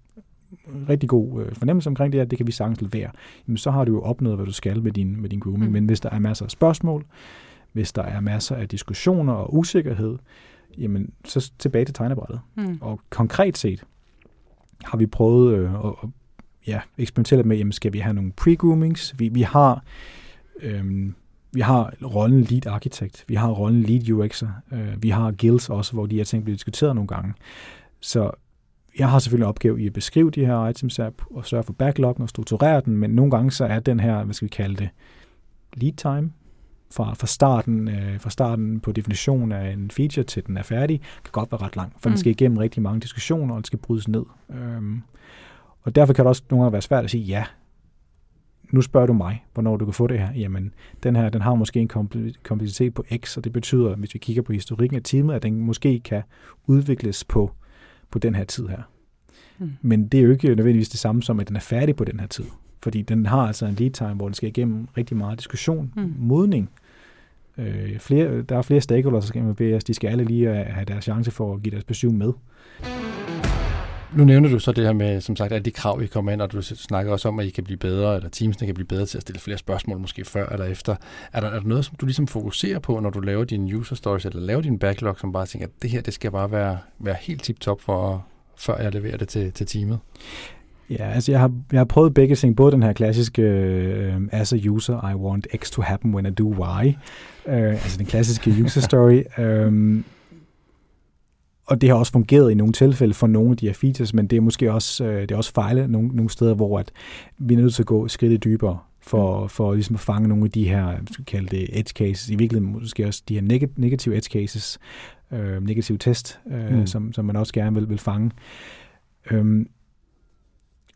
rigtig god øh, fornemmelse omkring det her, det kan vi sagtens levere, jamen så har du jo opnået, hvad du skal med din, med din grooming. Mm. Men hvis der er masser af spørgsmål, hvis der er masser af diskussioner og usikkerhed, jamen så tilbage til tegnebrættet. Mm. Og konkret set har vi prøvet øh, at, at ja, eksperimentere med, jamen skal vi have nogle pre-groomings? Vi, vi har øhm, vi har rollen lead architect, vi har rollen lead UX'er, øh, vi har guilds også, hvor de her ting bliver diskuteret nogle gange. Så jeg har selvfølgelig en opgave i at beskrive de her items her, og sørge for backloggen og strukturere den, men nogle gange så er den her, hvad skal vi kalde det, lead time, fra, fra, starten, øh, fra starten på definition af en feature til den er færdig, kan godt være ret lang, for. Mm. den skal igennem rigtig mange diskussioner, og den skal brydes ned. Øhm, og derfor kan det også nogle gange være svært at sige, ja, nu spørger du mig, hvornår du kan få det her. Jamen, den her, den har måske en kompl- kompleksitet på X, og det betyder, hvis vi kigger på historikken af teamet, at den måske kan udvikles på, på den her tid her. Mm. Men det er jo ikke nødvendigvis det samme som, at den er færdig på den her tid. Fordi den har altså en lead time, hvor den skal igennem rigtig meget diskussion, mm. modning. Øh, flere, der er flere stakeholders, der skal involveres. De skal alle lige have deres chance for at give deres besøg med. Nu nævner du så det her med, som sagt, alle de krav, I kommer ind, og du snakker også om, at I kan blive bedre, eller teamsene kan blive bedre til at stille flere spørgsmål, måske før eller efter. Er der, er der noget, som du ligesom fokuserer på, når du laver dine user stories, eller laver din backlog, som bare tænker, at det her, det skal bare være, være helt tip-top, for, før jeg leverer det til, til teamet? Ja, altså jeg har, jeg har prøvet begge ting. Både den her klassiske, uh, as a user, I want X to happen when I do Y. Uh, altså den klassiske user story. um, og det har også fungeret i nogle tilfælde for nogle af de her features, men det er måske også, uh, det er også fejle nogle, nogle steder, hvor at vi er nødt til at gå skridt dybere for, mm. for ligesom at fange nogle af de her, skal kalde det edge cases, i virkeligheden måske også de her neg- negative edge cases, uh, negative test, uh, mm. som, som man også gerne vil, vil fange. Um,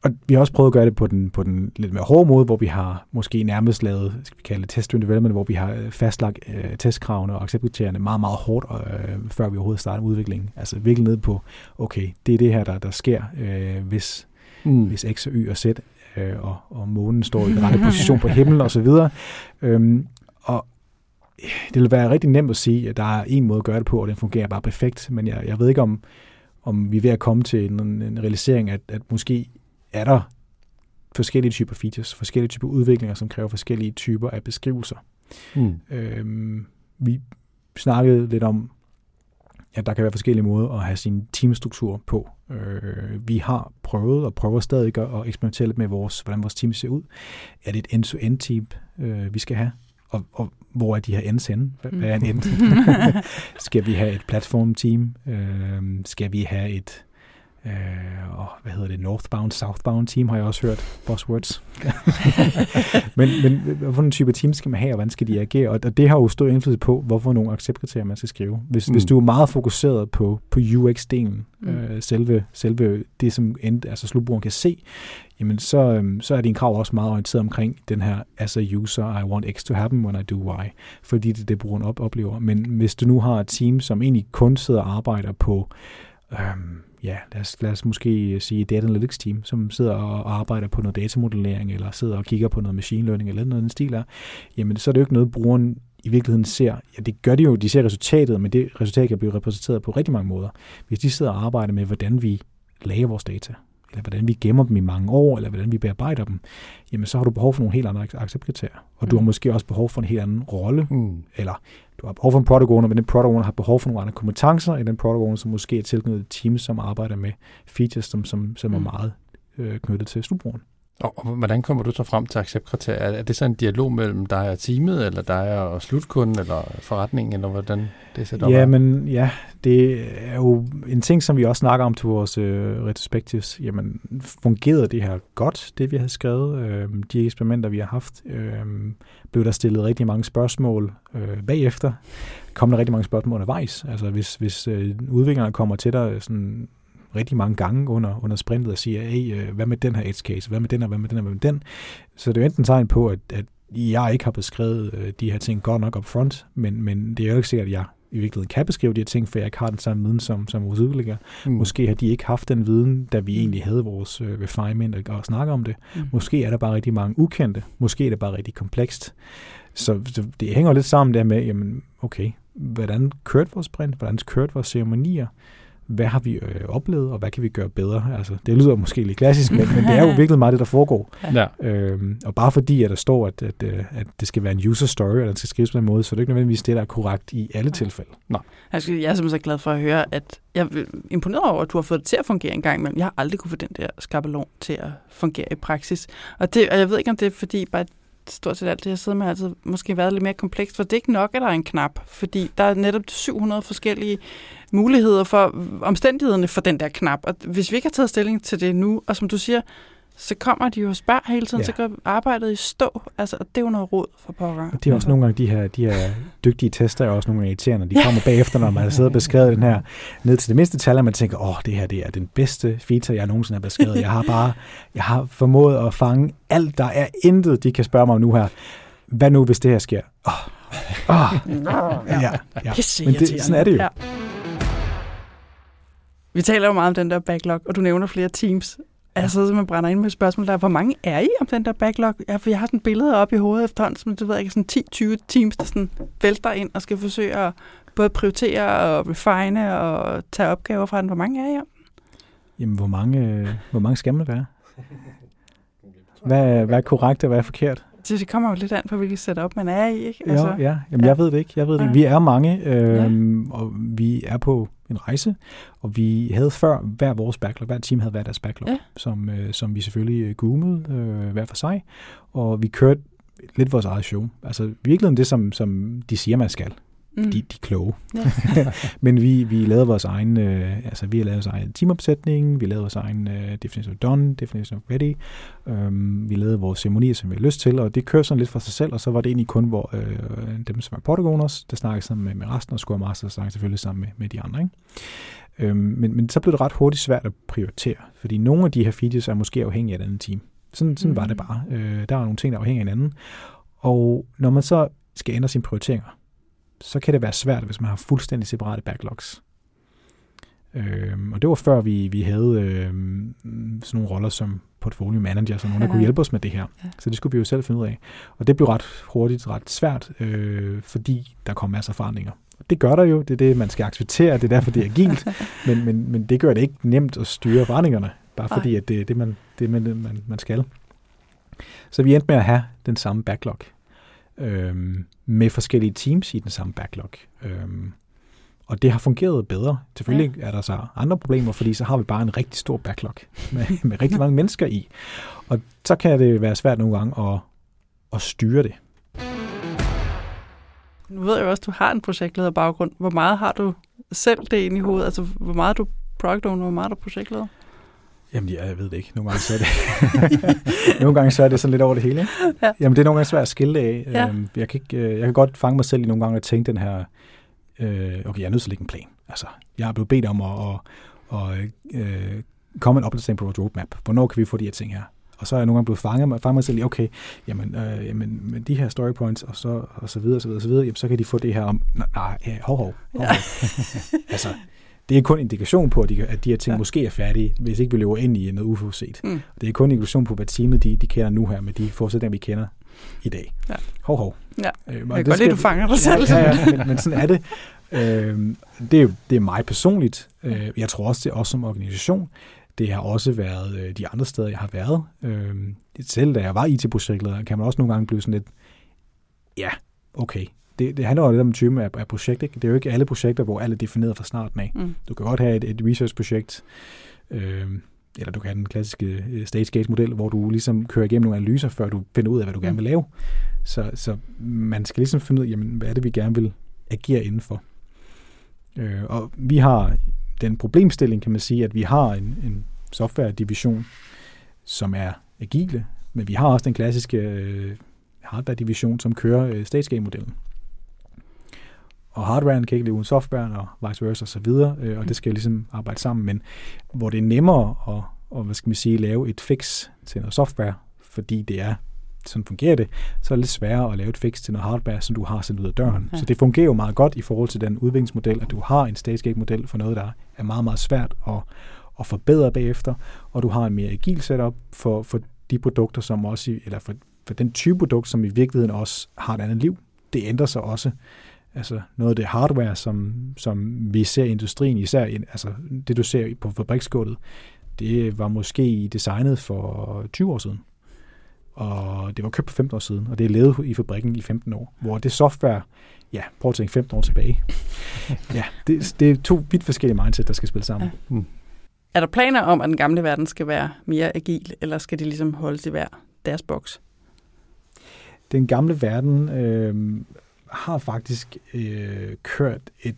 og vi har også prøvet at gøre det på den, på den lidt mere hårde måde, hvor vi har måske nærmest lavet, skal vi kalde det test development, hvor vi har øh, fastlagt øh, testkravene og acceptkriterierne meget, meget hårdt, øh, før vi overhovedet starter udviklingen. Altså virkelig ned på, okay, det er det her, der, der sker, øh, hvis, mm. hvis X og Y og Z øh, og, og månen står i den rette position på himlen osv. Øhm, og det vil være rigtig nemt at sige, at der er en måde at gøre det på, og den fungerer bare perfekt, men jeg, jeg ved ikke, om, om vi er ved at komme til en, en realisering, at, at måske er der forskellige typer features, forskellige typer udviklinger, som kræver forskellige typer af beskrivelser. Mm. Øhm, vi snakkede lidt om, at der kan være forskellige måder at have sin teamstruktur på. Øh, vi har prøvet og prøver stadig at eksperimentere lidt med, vores, hvordan vores team ser ud. Er det et end-to-end team, øh, vi skal have? Og, og hvor er de her ends henne? Hvad er en end? skal vi have et platform-team? Øh, skal vi have et Øh, og hvad hedder det, Northbound, Southbound team har jeg også hørt, buzzwords. men, men hvilken type team skal man have, og hvordan skal de agere? Og, og det har jo stor indflydelse på, hvorfor nogle acceptkriterier man skal skrive. Hvis, mm. hvis du er meget fokuseret på, på UX-delen, mm. øh, selve, selve det, som end, altså slutbrugeren kan se, jamen så, øhm, så er din krav også meget orienteret omkring den her, as a user, I want X to happen when I do Y, fordi det er det, brugeren op, oplever. Men hvis du nu har et team, som egentlig kun sidder og arbejder på øhm, ja, lad os, lad os måske sige data analytics team, som sidder og arbejder på noget datamodellering, eller sidder og kigger på noget machine learning, eller noget den stil er, jamen så er det jo ikke noget, brugeren i virkeligheden ser. Ja, det gør de jo, de ser resultatet, men det resultat kan blive repræsenteret på rigtig mange måder. Hvis de sidder og arbejder med, hvordan vi lager vores data, eller hvordan vi gemmer dem i mange år, eller hvordan vi bearbejder dem, jamen så har du behov for nogle helt andre acceptkriterier. Og mm. du har måske også behov for en helt anden rolle, mm. eller du har behov for en product owner, men den product owner har behov for nogle andre kompetencer end den product owner, som måske er tilknyttet et team, som arbejder med features, som, som, som mm. er meget øh, knyttet til slutbrugeren. Og, og hvordan kommer du så frem til acceptkriterier? Er det så en dialog mellem dig og teamet, eller dig og slutkunden, eller forretningen, eller hvordan det ser Ja, men ja, det er jo en ting, som vi også snakker om til vores øh, retrospectives. Jamen, fungerede det her godt, det vi har skrevet? Øh, de eksperimenter, vi har haft, øh, blev der stillet rigtig mange spørgsmål øh, bagefter. Kom der rigtig mange spørgsmål undervejs. Altså, hvis, hvis øh, udviklerne kommer til dig sådan rigtig mange gange under, under sprintet og siger, hey, øh, hvad med den her edge case, hvad med den og hvad med den og hvad med den. Så det er jo enten tegn på, at, at jeg ikke har beskrevet øh, de her ting godt nok up front, men, men det er jo ikke sikkert, at jeg i virkeligheden kan beskrive de her ting, for jeg ikke har den samme viden som, som vores udvikler. Mm. Måske har de ikke haft den viden, da vi egentlig havde vores øh, refinement og, og snakke om det. Mm. Måske er der bare rigtig mange ukendte. Måske er det bare rigtig komplekst. Så, så det hænger lidt sammen der med, jamen, okay, hvordan kørte vores sprint? Hvordan kørte vores ceremonier? Hvad har vi øh, oplevet, og hvad kan vi gøre bedre? Altså, det lyder måske lidt klassisk, men, men det er jo virkelig meget det, der foregår. Ja. Øhm, og bare fordi, at der står, at, at, øh, at det skal være en user story, og den skal skrives på en måde, så er det ikke nødvendigvis det, der er korrekt i alle tilfælde. Nej. Jeg er simpelthen glad for at høre, at jeg er imponeret over, at du har fået det til at fungere en gang imellem. Jeg har aldrig kunne få den der skabelon til at fungere i praksis. Og, det, og jeg ved ikke, om det er fordi, bare stort set alt det, jeg sidder med, har altid måske været lidt mere komplekst, for det er ikke nok, at der er en knap, fordi der er netop 700 forskellige muligheder for omstændighederne for den der knap. Og hvis vi ikke har taget stilling til det nu, og som du siger, så kommer de jo og spørger hele tiden, ja. så går arbejdet i stå. Altså, det er jo noget råd for pokker. Det er også nogle gange, de her, de her dygtige tester er også nogle gange irriterende. De kommer bagefter, når man har siddet og beskrevet den her ned til det mindste tal, og man tænker, åh, det her det er den bedste feature, jeg nogensinde har beskrevet. Jeg har bare, jeg har formået at fange alt, der er intet, de kan spørge mig om nu her. Hvad nu, hvis det her sker? Åh, oh. oh. ja, ja. Men det, sådan er det jo. Ja. Vi taler jo meget om den der backlog, og du nævner flere teams. Jeg sidder simpelthen brænder ind med et spørgsmål der. Hvor mange er I om den der backlog? Ja, for jeg har sådan billeder op i hovedet efterhånden, som du ved ikke, sådan 10-20 teams, der sådan vælter ind og skal forsøge at både prioritere og refine og tage opgaver fra den. Hvor mange er I om? Jamen, hvor mange, hvor mange skal man være? Hvad, hvad er korrekt og hvad er forkert? Så det kommer jo lidt an på, hvilket setup man er i, ikke? Altså, ja, ja. Jamen, ja. jeg ved det ikke. Jeg ved det ikke. Vi er mange, øh, ja. og vi er på en rejse, og vi havde før hver vores backlog, hver team havde hver deres backlog, ja. som, øh, som vi selvfølgelig øh, goomede øh, hver for sig, og vi kørte lidt vores eget show. Altså virkelig det, som, som de siger, man skal. Mm. De, de er kloge. Ja. Men vi, vi lavede vores egen, øh, altså vi har lavet vores egen teamopsætning, vi lavede vores egen øh, definition of done, definition of ready, øhm, vi lavede vores ceremonier, som vi har lyst til, og det kørte sådan lidt for sig selv, og så var det egentlig kun hvor, øh, dem, som var protagoners, der snakkede sammen med, med resten, og Score Master snakkede selvfølgelig sammen med, med de andre. Ikke? Øhm, men, men så blev det ret hurtigt svært at prioritere, fordi nogle af de her features er måske afhængige af et andet team. Sådan, sådan mm. var det bare. Øh, der var nogle ting, der var afhængige af hinanden. Og når man så skal ændre sine prioriteringer, så kan det være svært, hvis man har fuldstændig separate backlogs. Øhm, og det var før vi, vi havde øhm, sådan nogle roller som portfolio manager, så nogen, der kunne hjælpe os med det her. Ja. Så det skulle vi jo selv finde ud af. Og det blev ret hurtigt ret svært, øh, fordi der kom masser af forandringer. Det gør der jo, det er det, man skal acceptere, det er derfor, det er agilt, men, men, men det gør det ikke nemt at styre forandringerne, bare fordi at det er det, man, det, man, man, man skal. Så vi endte med at have den samme backlog øhm, med forskellige teams i den samme backlog. Øhm, og det har fungeret bedre. Selvfølgelig ja. er der så andre problemer, fordi så har vi bare en rigtig stor backlog med, med rigtig mange mennesker i. Og så kan det være svært nogle gange at, at styre det. Nu ved jeg også, at du har en projektleder baggrund. Hvor meget har du selv det ind i hovedet? Altså, hvor meget er du product owner, hvor meget er du projektleder? Jamen, ja, jeg ved det ikke. Nogle gange så er det, nogle gange så er det sådan lidt over det hele. Ikke? Ja. Jamen, det er nogle gange svært at skille af. Ja. Øhm, jeg, kan ikke, øh, jeg kan godt fange mig selv i nogle gange at tænke den her, øh, okay, jeg er nødt til at lægge en plan. Altså, jeg er blevet bedt om at, at, at øh, komme en opdatering på vores roadmap. Hvornår kan vi få de her ting her? Og så er jeg nogle gange blevet fanget, fanget mig selv i, okay, jamen, øh, jamen med de her story points, og så, og så videre, og så videre, og så videre, jamen, så kan de få det her om, nej, nej hov, hov, hov. Ja. altså, det er kun indikation på, at de, at de her ting ja. måske er færdige, hvis ikke vi løber ind i noget uforudset. Mm. Det er kun indikation på, hvad teamet de, de kender nu her, med de forudsætninger, vi kender i dag. Ja. Hov, hov. Ja. Øh, jeg kan godt lide, du fanger dig selv. Ja, ja, ja men, men sådan er det. Øh, det, er det er mig personligt. Øh, jeg tror også, det er også som organisation. Det har også været øh, de andre steder, jeg har været. Øh, selv da jeg var IT-projektleder, kan man også nogle gange blive sådan lidt, ja, okay, det, det handler jo lidt om typen af, af projekt. Ikke? Det er jo ikke alle projekter, hvor alle er defineret fra starten af. Mm. Du kan godt have et, et research-projekt, øh, eller du kan have den klassiske øh, stage-gate-model, hvor du ligesom kører igennem nogle analyser, før du finder ud af, hvad du mm. gerne vil lave. Så, så man skal ligesom finde ud af, jamen, hvad er det, vi gerne vil agere indenfor. Øh, og vi har den problemstilling, kan man sige, at vi har en, en software-division, som er agile, men vi har også den klassiske øh, hardware-division, som kører øh, stage-gate-modellen og hardwaren kan ikke leve uden softwaren, og vice versa osv., og, øh, og det skal ligesom arbejde sammen, men hvor det er nemmere at, og, hvad skal man sige, lave et fix til noget software, fordi det er sådan fungerer det, så er det lidt sværere at lave et fix til noget hardware, som du har sendt ud af døren. Ja. Så det fungerer jo meget godt i forhold til den udviklingsmodel, at du har en StageGate-model for noget, der er meget, meget svært at, at forbedre bagefter, og du har en mere agil setup for, for de produkter, som også, eller for, for den type produkt, som i virkeligheden også har et andet liv. Det ændrer sig også altså noget af det hardware, som, som vi ser i industrien, især altså det du ser på fabriksgulvet, det var måske designet for 20 år siden. Og det var købt for 15 år siden, og det er levet i fabrikken i 15 år. Hvor det software, ja, prøv at tænke 15 år tilbage. ja, det, det er to vidt forskellige mindset, der skal spille sammen. Ja. Mm. Er der planer om, at den gamle verden skal være mere agil, eller skal de ligesom holde til hver deres boks? Den gamle verden øh, har faktisk øh, kørt et,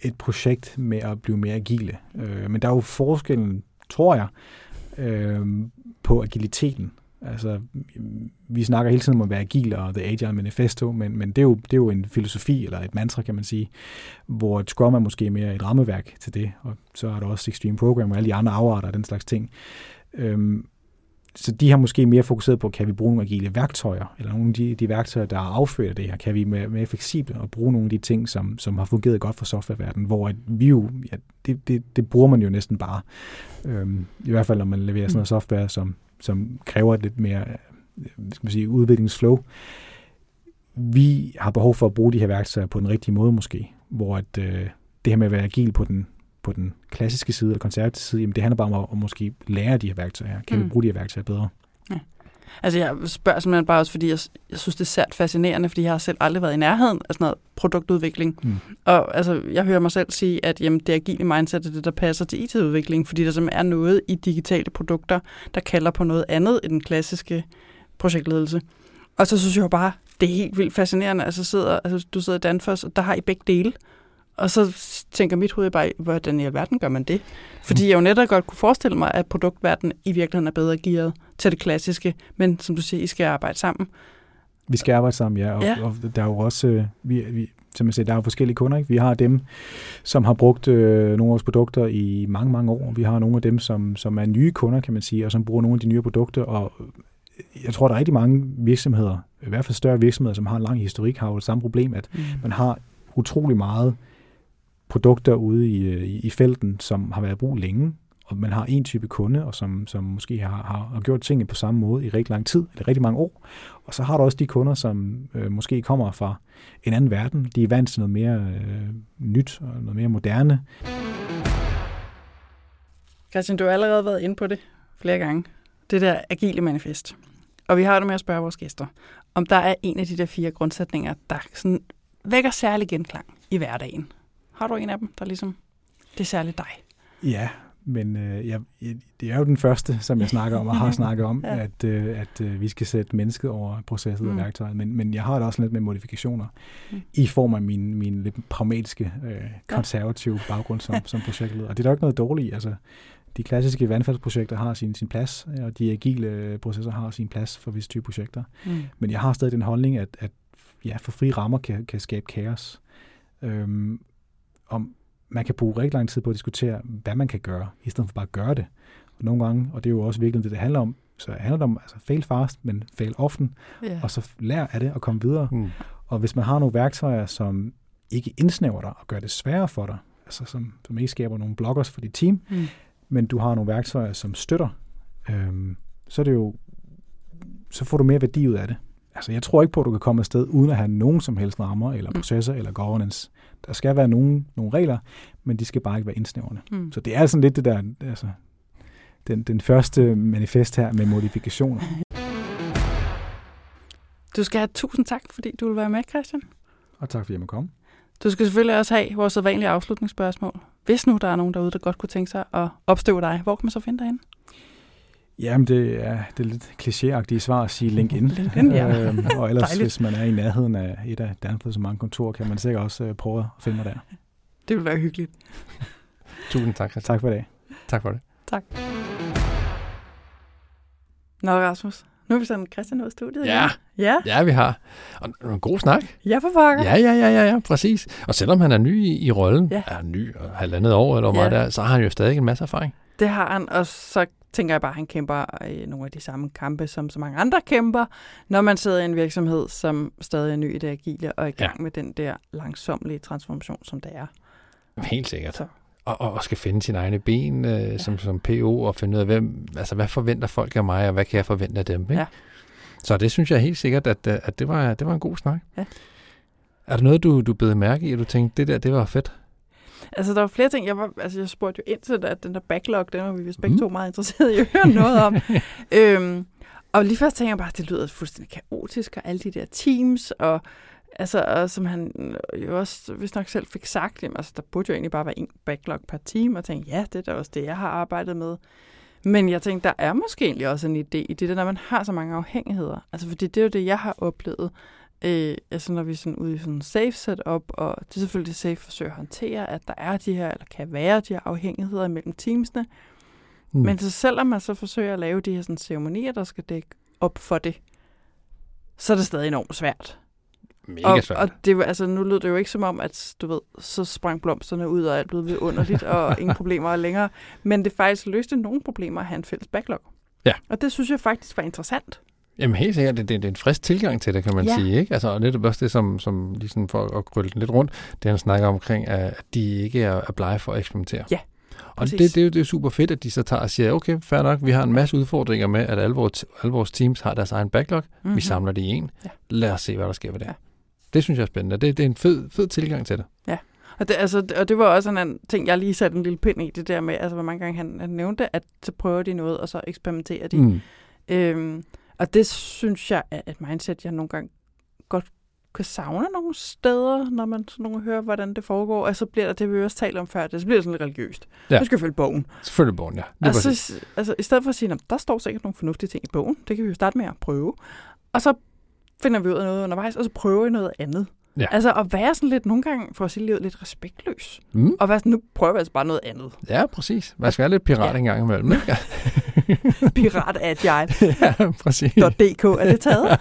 et projekt med at blive mere agile. Øh, men der er jo forskellen, tror jeg, øh, på agiliteten. Altså, vi snakker hele tiden om at være agil og The Agile Manifesto, men, men det, er jo, det er jo en filosofi eller et mantra, kan man sige, hvor et Scrum er måske mere et rammeværk til det, og så er der også Extreme Program og alle de andre afarter og den slags ting. Øhm, så de har måske mere fokuseret på, kan vi bruge nogle agile værktøjer, eller nogle af de, de værktøjer, der er afført det her, kan vi være mere fleksible og bruge nogle af de ting, som, som har fungeret godt for softwareverdenen, hvor at vi jo, ja, det, det, det bruger man jo næsten bare. Øhm, I hvert fald, når man leverer sådan noget software, som, som kræver et lidt mere skal man sige, udviklingsflow. Vi har behov for at bruge de her værktøjer på den rigtige måde måske, hvor at, øh, det her med at være agil på den, på den klassiske side eller konservative side, jamen det handler bare om at, at måske lære de her værktøjer. Kan mm. vi bruge de her værktøjer bedre? Ja. Altså jeg spørger simpelthen bare også, fordi jeg, jeg synes, det er særligt fascinerende, fordi jeg har selv aldrig været i nærheden af sådan noget produktudvikling. Mm. Og altså, jeg hører mig selv sige, at jamen, det agile mindset er det, der passer til IT-udvikling, fordi der simpelthen er noget i digitale produkter, der kalder på noget andet end den klassiske projektledelse. Og så synes jeg bare, det er helt vildt fascinerende. Altså, sidder, altså du sidder i Danfoss, og der har I begge dele. Og så tænker mit hoved bare, hvordan i alverden gør man det? Fordi jeg jo netop godt kunne forestille mig, at produktverdenen i virkeligheden er bedre gearet til det klassiske, men som du siger, I skal arbejde sammen. Vi skal arbejde sammen, ja, og, ja. og der er jo også, øh, vi, vi, som jeg siger, der er jo forskellige kunder. Ikke? Vi har dem, som har brugt øh, nogle af vores produkter i mange, mange år. Vi har nogle af dem, som, som er nye kunder, kan man sige, og som bruger nogle af de nye produkter. Og jeg tror, der er rigtig mange virksomheder, i hvert fald større virksomheder, som har en lang historik, har jo det samme problem, at mm. man har utrolig meget produkter ude i, øh, i, i felten, som har været brug længe, og man har en type kunde, og som, som måske har, har, har gjort tingene på samme måde i rigtig lang tid, eller rigtig mange år. Og så har du også de kunder, som øh, måske kommer fra en anden verden. De er vant til noget mere øh, nyt og noget mere moderne. Christian, du har allerede været inde på det flere gange. Det der agile manifest. Og vi har det med at spørge vores gæster, om der er en af de der fire grundsætninger, der sådan vækker særlig genklang i hverdagen. Har du en af dem, der ligesom, det er særligt dig? Ja, men øh, jeg, det er jo den første, som jeg snakker om og har snakket om, ja. at, øh, at øh, vi skal sætte mennesket over processet mm. og værktøjet. Men, men jeg har det også lidt med modifikationer mm. i form af min, min lidt pragmatiske, øh, konservative ja. baggrund som, som projektleder. Og det er der ikke noget dårligt. Altså, de klassiske vandfaldsprojekter har sin, sin plads, og de agile processer har sin plads for visse typer projekter. Mm. Men jeg har stadig den holdning, at, at ja, for fri rammer kan, kan skabe kaos. Øhm, om man kan bruge rigtig lang tid på at diskutere, hvad man kan gøre, i stedet for bare at gøre det. Og nogle gange, og det er jo også virkelig det, det handler om, så handler det om, altså fail fast, men fail often, yeah. og så lær af det og komme videre. Mm. Og hvis man har nogle værktøjer, som ikke indsnæver dig og gør det sværere for dig, altså som, som ikke skaber nogle bloggers for dit team, mm. men du har nogle værktøjer, som støtter, øhm, så er det jo, så får du mere værdi ud af det. Altså, jeg tror ikke på, at du kan komme afsted uden at have nogen som helst rammer, eller mm. processer, mm. eller governance. Der skal være nogle, nogle regler, men de skal bare ikke være indsnævrende. Mm. Så det er sådan lidt det der, altså, den, den første manifest her med modifikationer. Du skal have tusind tak, fordi du vil være med, Christian. Og tak, fordi jeg må komme. Du skal selvfølgelig også have vores sædvanlige afslutningsspørgsmål. Hvis nu der er nogen derude, der godt kunne tænke sig at opstøve dig, hvor kan man så finde dig hen? Jamen, det er, det er lidt klichéagtigt svar at sige LinkedIn. LinkedIn ja. øhm, og ellers, Dejligt. hvis man er i nærheden af et af Danfoss mange kontorer, kan man sikkert også uh, prøve at finde mig der. Det vil være hyggeligt. Tusind tak. Christian. Tak for det. Tak for det. Tak. Nå, Rasmus. Nu er vi sådan Christian ud af studiet. Ja. ja, ja, vi har. Og en god snak. Ja, for pokker. Ja, ja, ja, ja, ja, præcis. Og selvom han er ny i, i rollen, ja. er ny og halvandet år eller ja. meget der, så har han jo stadig en masse erfaring. Det har han, og så tænker jeg bare, at han kæmper øh, nogle af de samme kampe, som så mange andre kæmper, når man sidder i en virksomhed, som stadig er ny i det agile, og er i gang ja. med den der langsomlige transformation, som det er. Helt sikkert. Så. Og, og skal finde sine egne ben øh, ja. som, som PO, og finde ud af, hvem, altså, hvad forventer folk af mig, og hvad kan jeg forvente af dem. Ikke? Ja. Så det synes jeg helt sikkert, at, øh, at det, var, det var en god snak. Ja. Er der noget, du, du bed mærke i, at du tænkte, det der, det var fedt? Altså, der var flere ting. Jeg, var, altså, jeg spurgte jo ind til at den der backlog, den var vi vist begge mm. to meget interesserede i at høre noget om. øhm, og lige først tænkte jeg bare, at det lyder fuldstændig kaotisk, og alle de der teams, og altså, og som han jo også hvis nok selv fik sagt, jamen, altså, der burde jo egentlig bare være en backlog per team, og tænkte, ja, det er da også det, jeg har arbejdet med. Men jeg tænkte, der er måske egentlig også en idé i det der, når man har så mange afhængigheder. Altså, fordi det er jo det, jeg har oplevet Øh, altså når vi er sådan ude i sådan en safe setup, og det er selvfølgelig safe forsøger at håndtere, at der er de her, eller kan være de her afhængigheder mellem teamsene. Mm. Men så selvom man så forsøger at lave de her sådan ceremonier, der skal dække op for det, så er det stadig enormt svært. Mega og, svært. Og det, altså, nu lød det jo ikke som om, at du ved, så sprang blomsterne ud, og alt blev underligt, og ingen problemer længere. Men det faktisk løste nogle problemer at have en fælles backlog. Ja. Og det synes jeg faktisk var interessant. Jamen helt sikkert, det, det, det er en frisk tilgang til det, kan man Ja. sige. Ikke? Altså, og netop også det, som, som ligesom for at krølle den lidt rundt, det han snakker omkring, er, at de ikke er, er blege for at eksperimentere. Ja, Og præcis. det, det, er jo, det er super fedt, at de så tager og siger, okay, fair nok, vi har en masse udfordringer med, at alle vores, alle vores teams har deres egen backlog. Mm-hmm. Vi samler det i en. Ja. Lad os se, hvad der sker ved det. Ja. Det synes jeg er spændende. Det, det er en fed, fed tilgang til det. Og det, altså, og det var også en anden ting, jeg lige satte en lille pind i, det der med, altså hvor mange gange han, han nævnte, at så prøver de noget, og så eksperimenterer de. Mm. Øhm, og det synes jeg er et mindset, jeg nogle gange godt kan savne nogle steder, når man sådan nogle hører, hvordan det foregår. Og så bliver der det, vi også talte om før, det så bliver det sådan lidt religiøst. Ja. Nu skal følge bogen. Selvfølgelig bogen, ja. Det præcis. Altså, altså, i stedet for at sige, at der står sikkert nogle fornuftige ting i bogen, det kan vi jo starte med at prøve. Og så finder vi ud af noget undervejs, og så prøver vi noget andet. Ja. Altså at være sådan lidt, nogle gange, for at sige livet, lidt respektløs. Mm. Og være sådan, nu prøver vi altså bare noget andet. Ja, præcis. Man skal være lidt pirat ja. en gang imellem. Ikke? Piratagile.dk, ja, er det taget?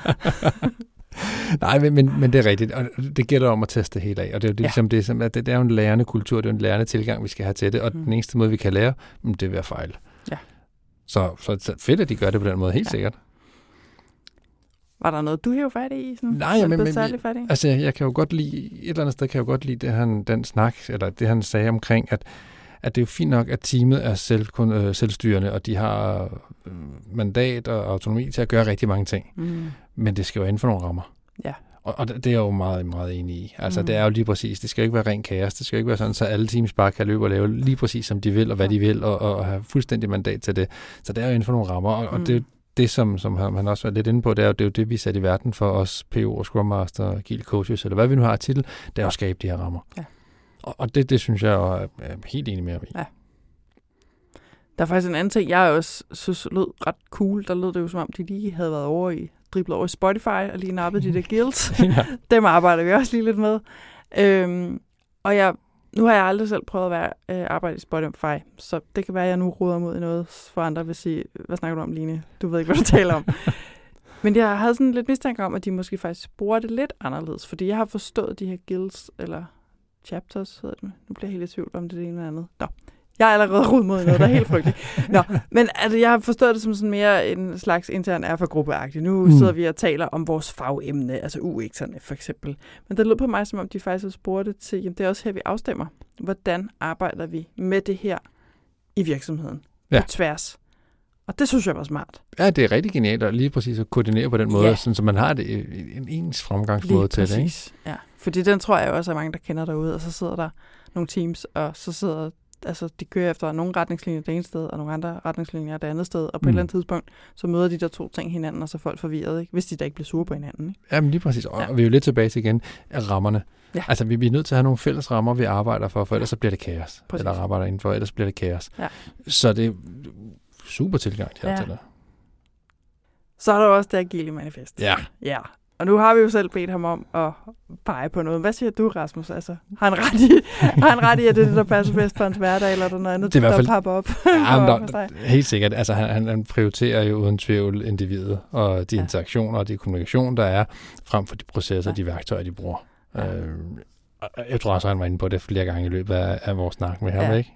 Nej, men, men, men det er rigtigt, og det gælder om at teste det hele af, og det er jo Ja. ligesom det, som, at det, det er jo en lærende kultur, det er jo en lærende tilgang, vi skal have til det, og Mm. den eneste måde, vi kan lære, mm, det er ved at fejle. Ja. Så, så fedt, at de gør det på den måde, helt Ja. sikkert. Var der noget, du hævde fat i? Sådan, Nej, men- men- særlig fat i? Altså, jeg, jeg kan jo godt lide, et eller andet sted kan jeg jo godt lide det, han, den snak, eller det, han sagde omkring, at, at det er jo fint nok, at teamet er selv, kun, øh, selvstyrende, og de har øh, mandat og autonomi til at gøre rigtig mange ting. Mm. Men det skal jo inden for nogle rammer. Ja. Og, og det det er jeg jo meget, meget enig i. Altså, mm. det er jo lige præcis. Det skal jo ikke være ren kaos. Det skal jo ikke være sådan, så alle teams bare kan løbe og lave lige præcis, som de vil, og hvad Ja. de vil, og, og have fuldstændig mandat til det. Så det er jo inden for nogle rammer, og, og Mm. det er jo det, som, som han også var lidt inde på, det er jo det, er jo det vi er sat i verden for os, PO og Scrum Master, Agile Coaches, eller hvad vi nu har af titel, det er at skabe de her rammer. Ja. Og, det, det synes jeg jo er, helt enig med i. Ja. Der er faktisk en anden ting, jeg også synes lød ret cool. Der lød det jo som om, de lige havde været over i, driblet over i Spotify og lige nappet de der guilds. ja. Dem arbejder vi også lige lidt med. Øhm, og jeg, nu har jeg aldrig selv prøvet at være, øh, arbejde i Spotify, så det kan være, at jeg nu råder mod noget for andre vil sige, hvad snakker du om, Line? Du ved ikke, hvad du taler om. Men jeg havde sådan lidt mistanke om, at de måske faktisk bruger det lidt anderledes, fordi jeg har forstået de her guilds, eller chapters hedder det. Nu bliver jeg helt i tvivl om det er det ene eller andet. Nå, jeg er allerede rodet mod noget, der er helt frygteligt. Nå, men altså, jeg har forstået det som sådan mere en slags intern erfagruppeagtig. Nu Mm. sidder vi og taler om vores fagemne, altså UX'erne for eksempel. Men det lød på mig, som om de faktisk har spurgt det til, jamen det er også her, vi afstemmer. Hvordan arbejder vi med det her i virksomheden? Ja. På tværs. Og det synes jeg var smart. ja, det er rigtig genialt at lige præcis at koordinere på den måde, Ja. sådan, så man har det, en ens fremgangsmåde til det. Ikke? præcis. Ja. Fordi den tror jeg også er mange, der kender derude. Og så sidder der nogle teams, og så sidder altså, de kører efter nogle retningslinjer det ene sted, og nogle andre retningslinjer det andet sted. Og på mm. et Mm. eller andet tidspunkt, så møder de der to ting hinanden, og så er folk forvirret, ikke? hvis de da ikke bliver sure på hinanden. Ikke? Jamen lige præcis. Og Ja. ja. vi er jo lidt tilbage til igen af rammerne. Ja. Altså vi, vi er nødt til at have nogle fælles rammer, vi arbejder for, for ellers så bliver det kaos. Præcis. Eller arbejder indenfor, ellers bliver det kaos. Ja. Så det er super tilgang, de har Ja. til det. Så er der også det agile manifest. Ja. Ja. Og nu har vi jo selv bedt ham om at pege på noget. Hvad siger du, Rasmus? Altså, har han ret i, har han ret i at det er det, der passer bedst på hans hverdag, eller er der noget andet, Det er der fald- popper op? Ja, men der, helt sikkert. Altså, han, han- prioriterer jo uden tvivl individet, og de Ja. interaktioner og de kommunikation, der er, frem for de processer og Ja. de værktøjer, de bruger. Ja. Øh, jeg tror også, han var inde på det flere gange i løbet af, af vores snak med ham, Ja. ikke?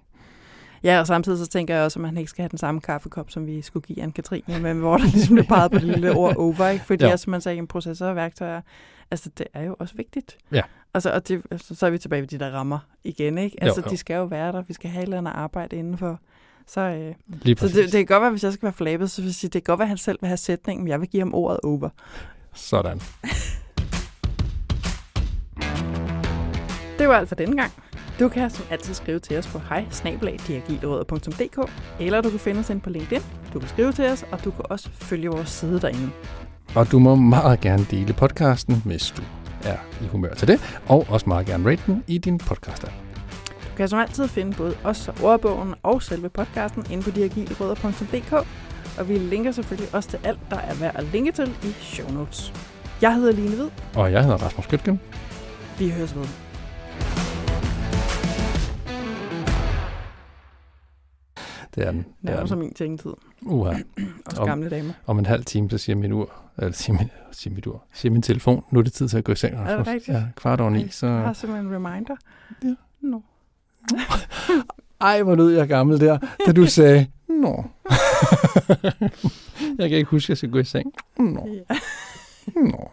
Ja, og samtidig så tænker jeg også, at man ikke skal have den samme kaffekop, som vi skulle give Anne-Katrine, men hvor der ligesom blev peget på det lille ord over, ikke? Fordi ja. som man sagde, en processor og værktøjer, altså det er jo også vigtigt. Ja. Altså, og det, altså, så er vi tilbage ved de der rammer igen, ikke? Altså, Jo, jo. de skal jo være der, vi skal have et eller andet arbejde indenfor. Så, øh, Lige så det, det kan godt være, hvis jeg skal være flabet, så vil jeg sige, det kan godt være, at han selv vil have sætningen, men jeg vil give ham ordet over. Sådan. Det var alt for denne gang. Du kan som altid skrive til os på hej eller du kan finde os ind på LinkedIn. Du kan skrive til os, og du kan også følge vores side derinde. Og du må meget gerne dele podcasten, hvis du er i humør til det, og også meget gerne rate den i din podcast -app. Du kan som altid finde både os og ordbogen og selve podcasten inde på diagilrødder.dk, og vi linker selvfølgelig også til alt, der er værd at linke til i show notes. Jeg hedder Line Hvid. Og jeg hedder Rasmus Gøtgen. Vi høres ved. Det er den. Det er Nærmer sig den. min tænketid. Uha. Også Om- gamle damer. Om en halv time, så siger min ur, eller siger min, siger mit ur, siger min telefon, nu er det tid til at gå i seng, det Rasmus. rigtigt? Ja, kvart over ni, så... Jeg har simpelthen en reminder. Ja. Nå. Ej, hvor lød jeg gammel der, da du sagde, nå. jeg kan ikke huske, at jeg skal gå i seng. Nå. Ja. Nå.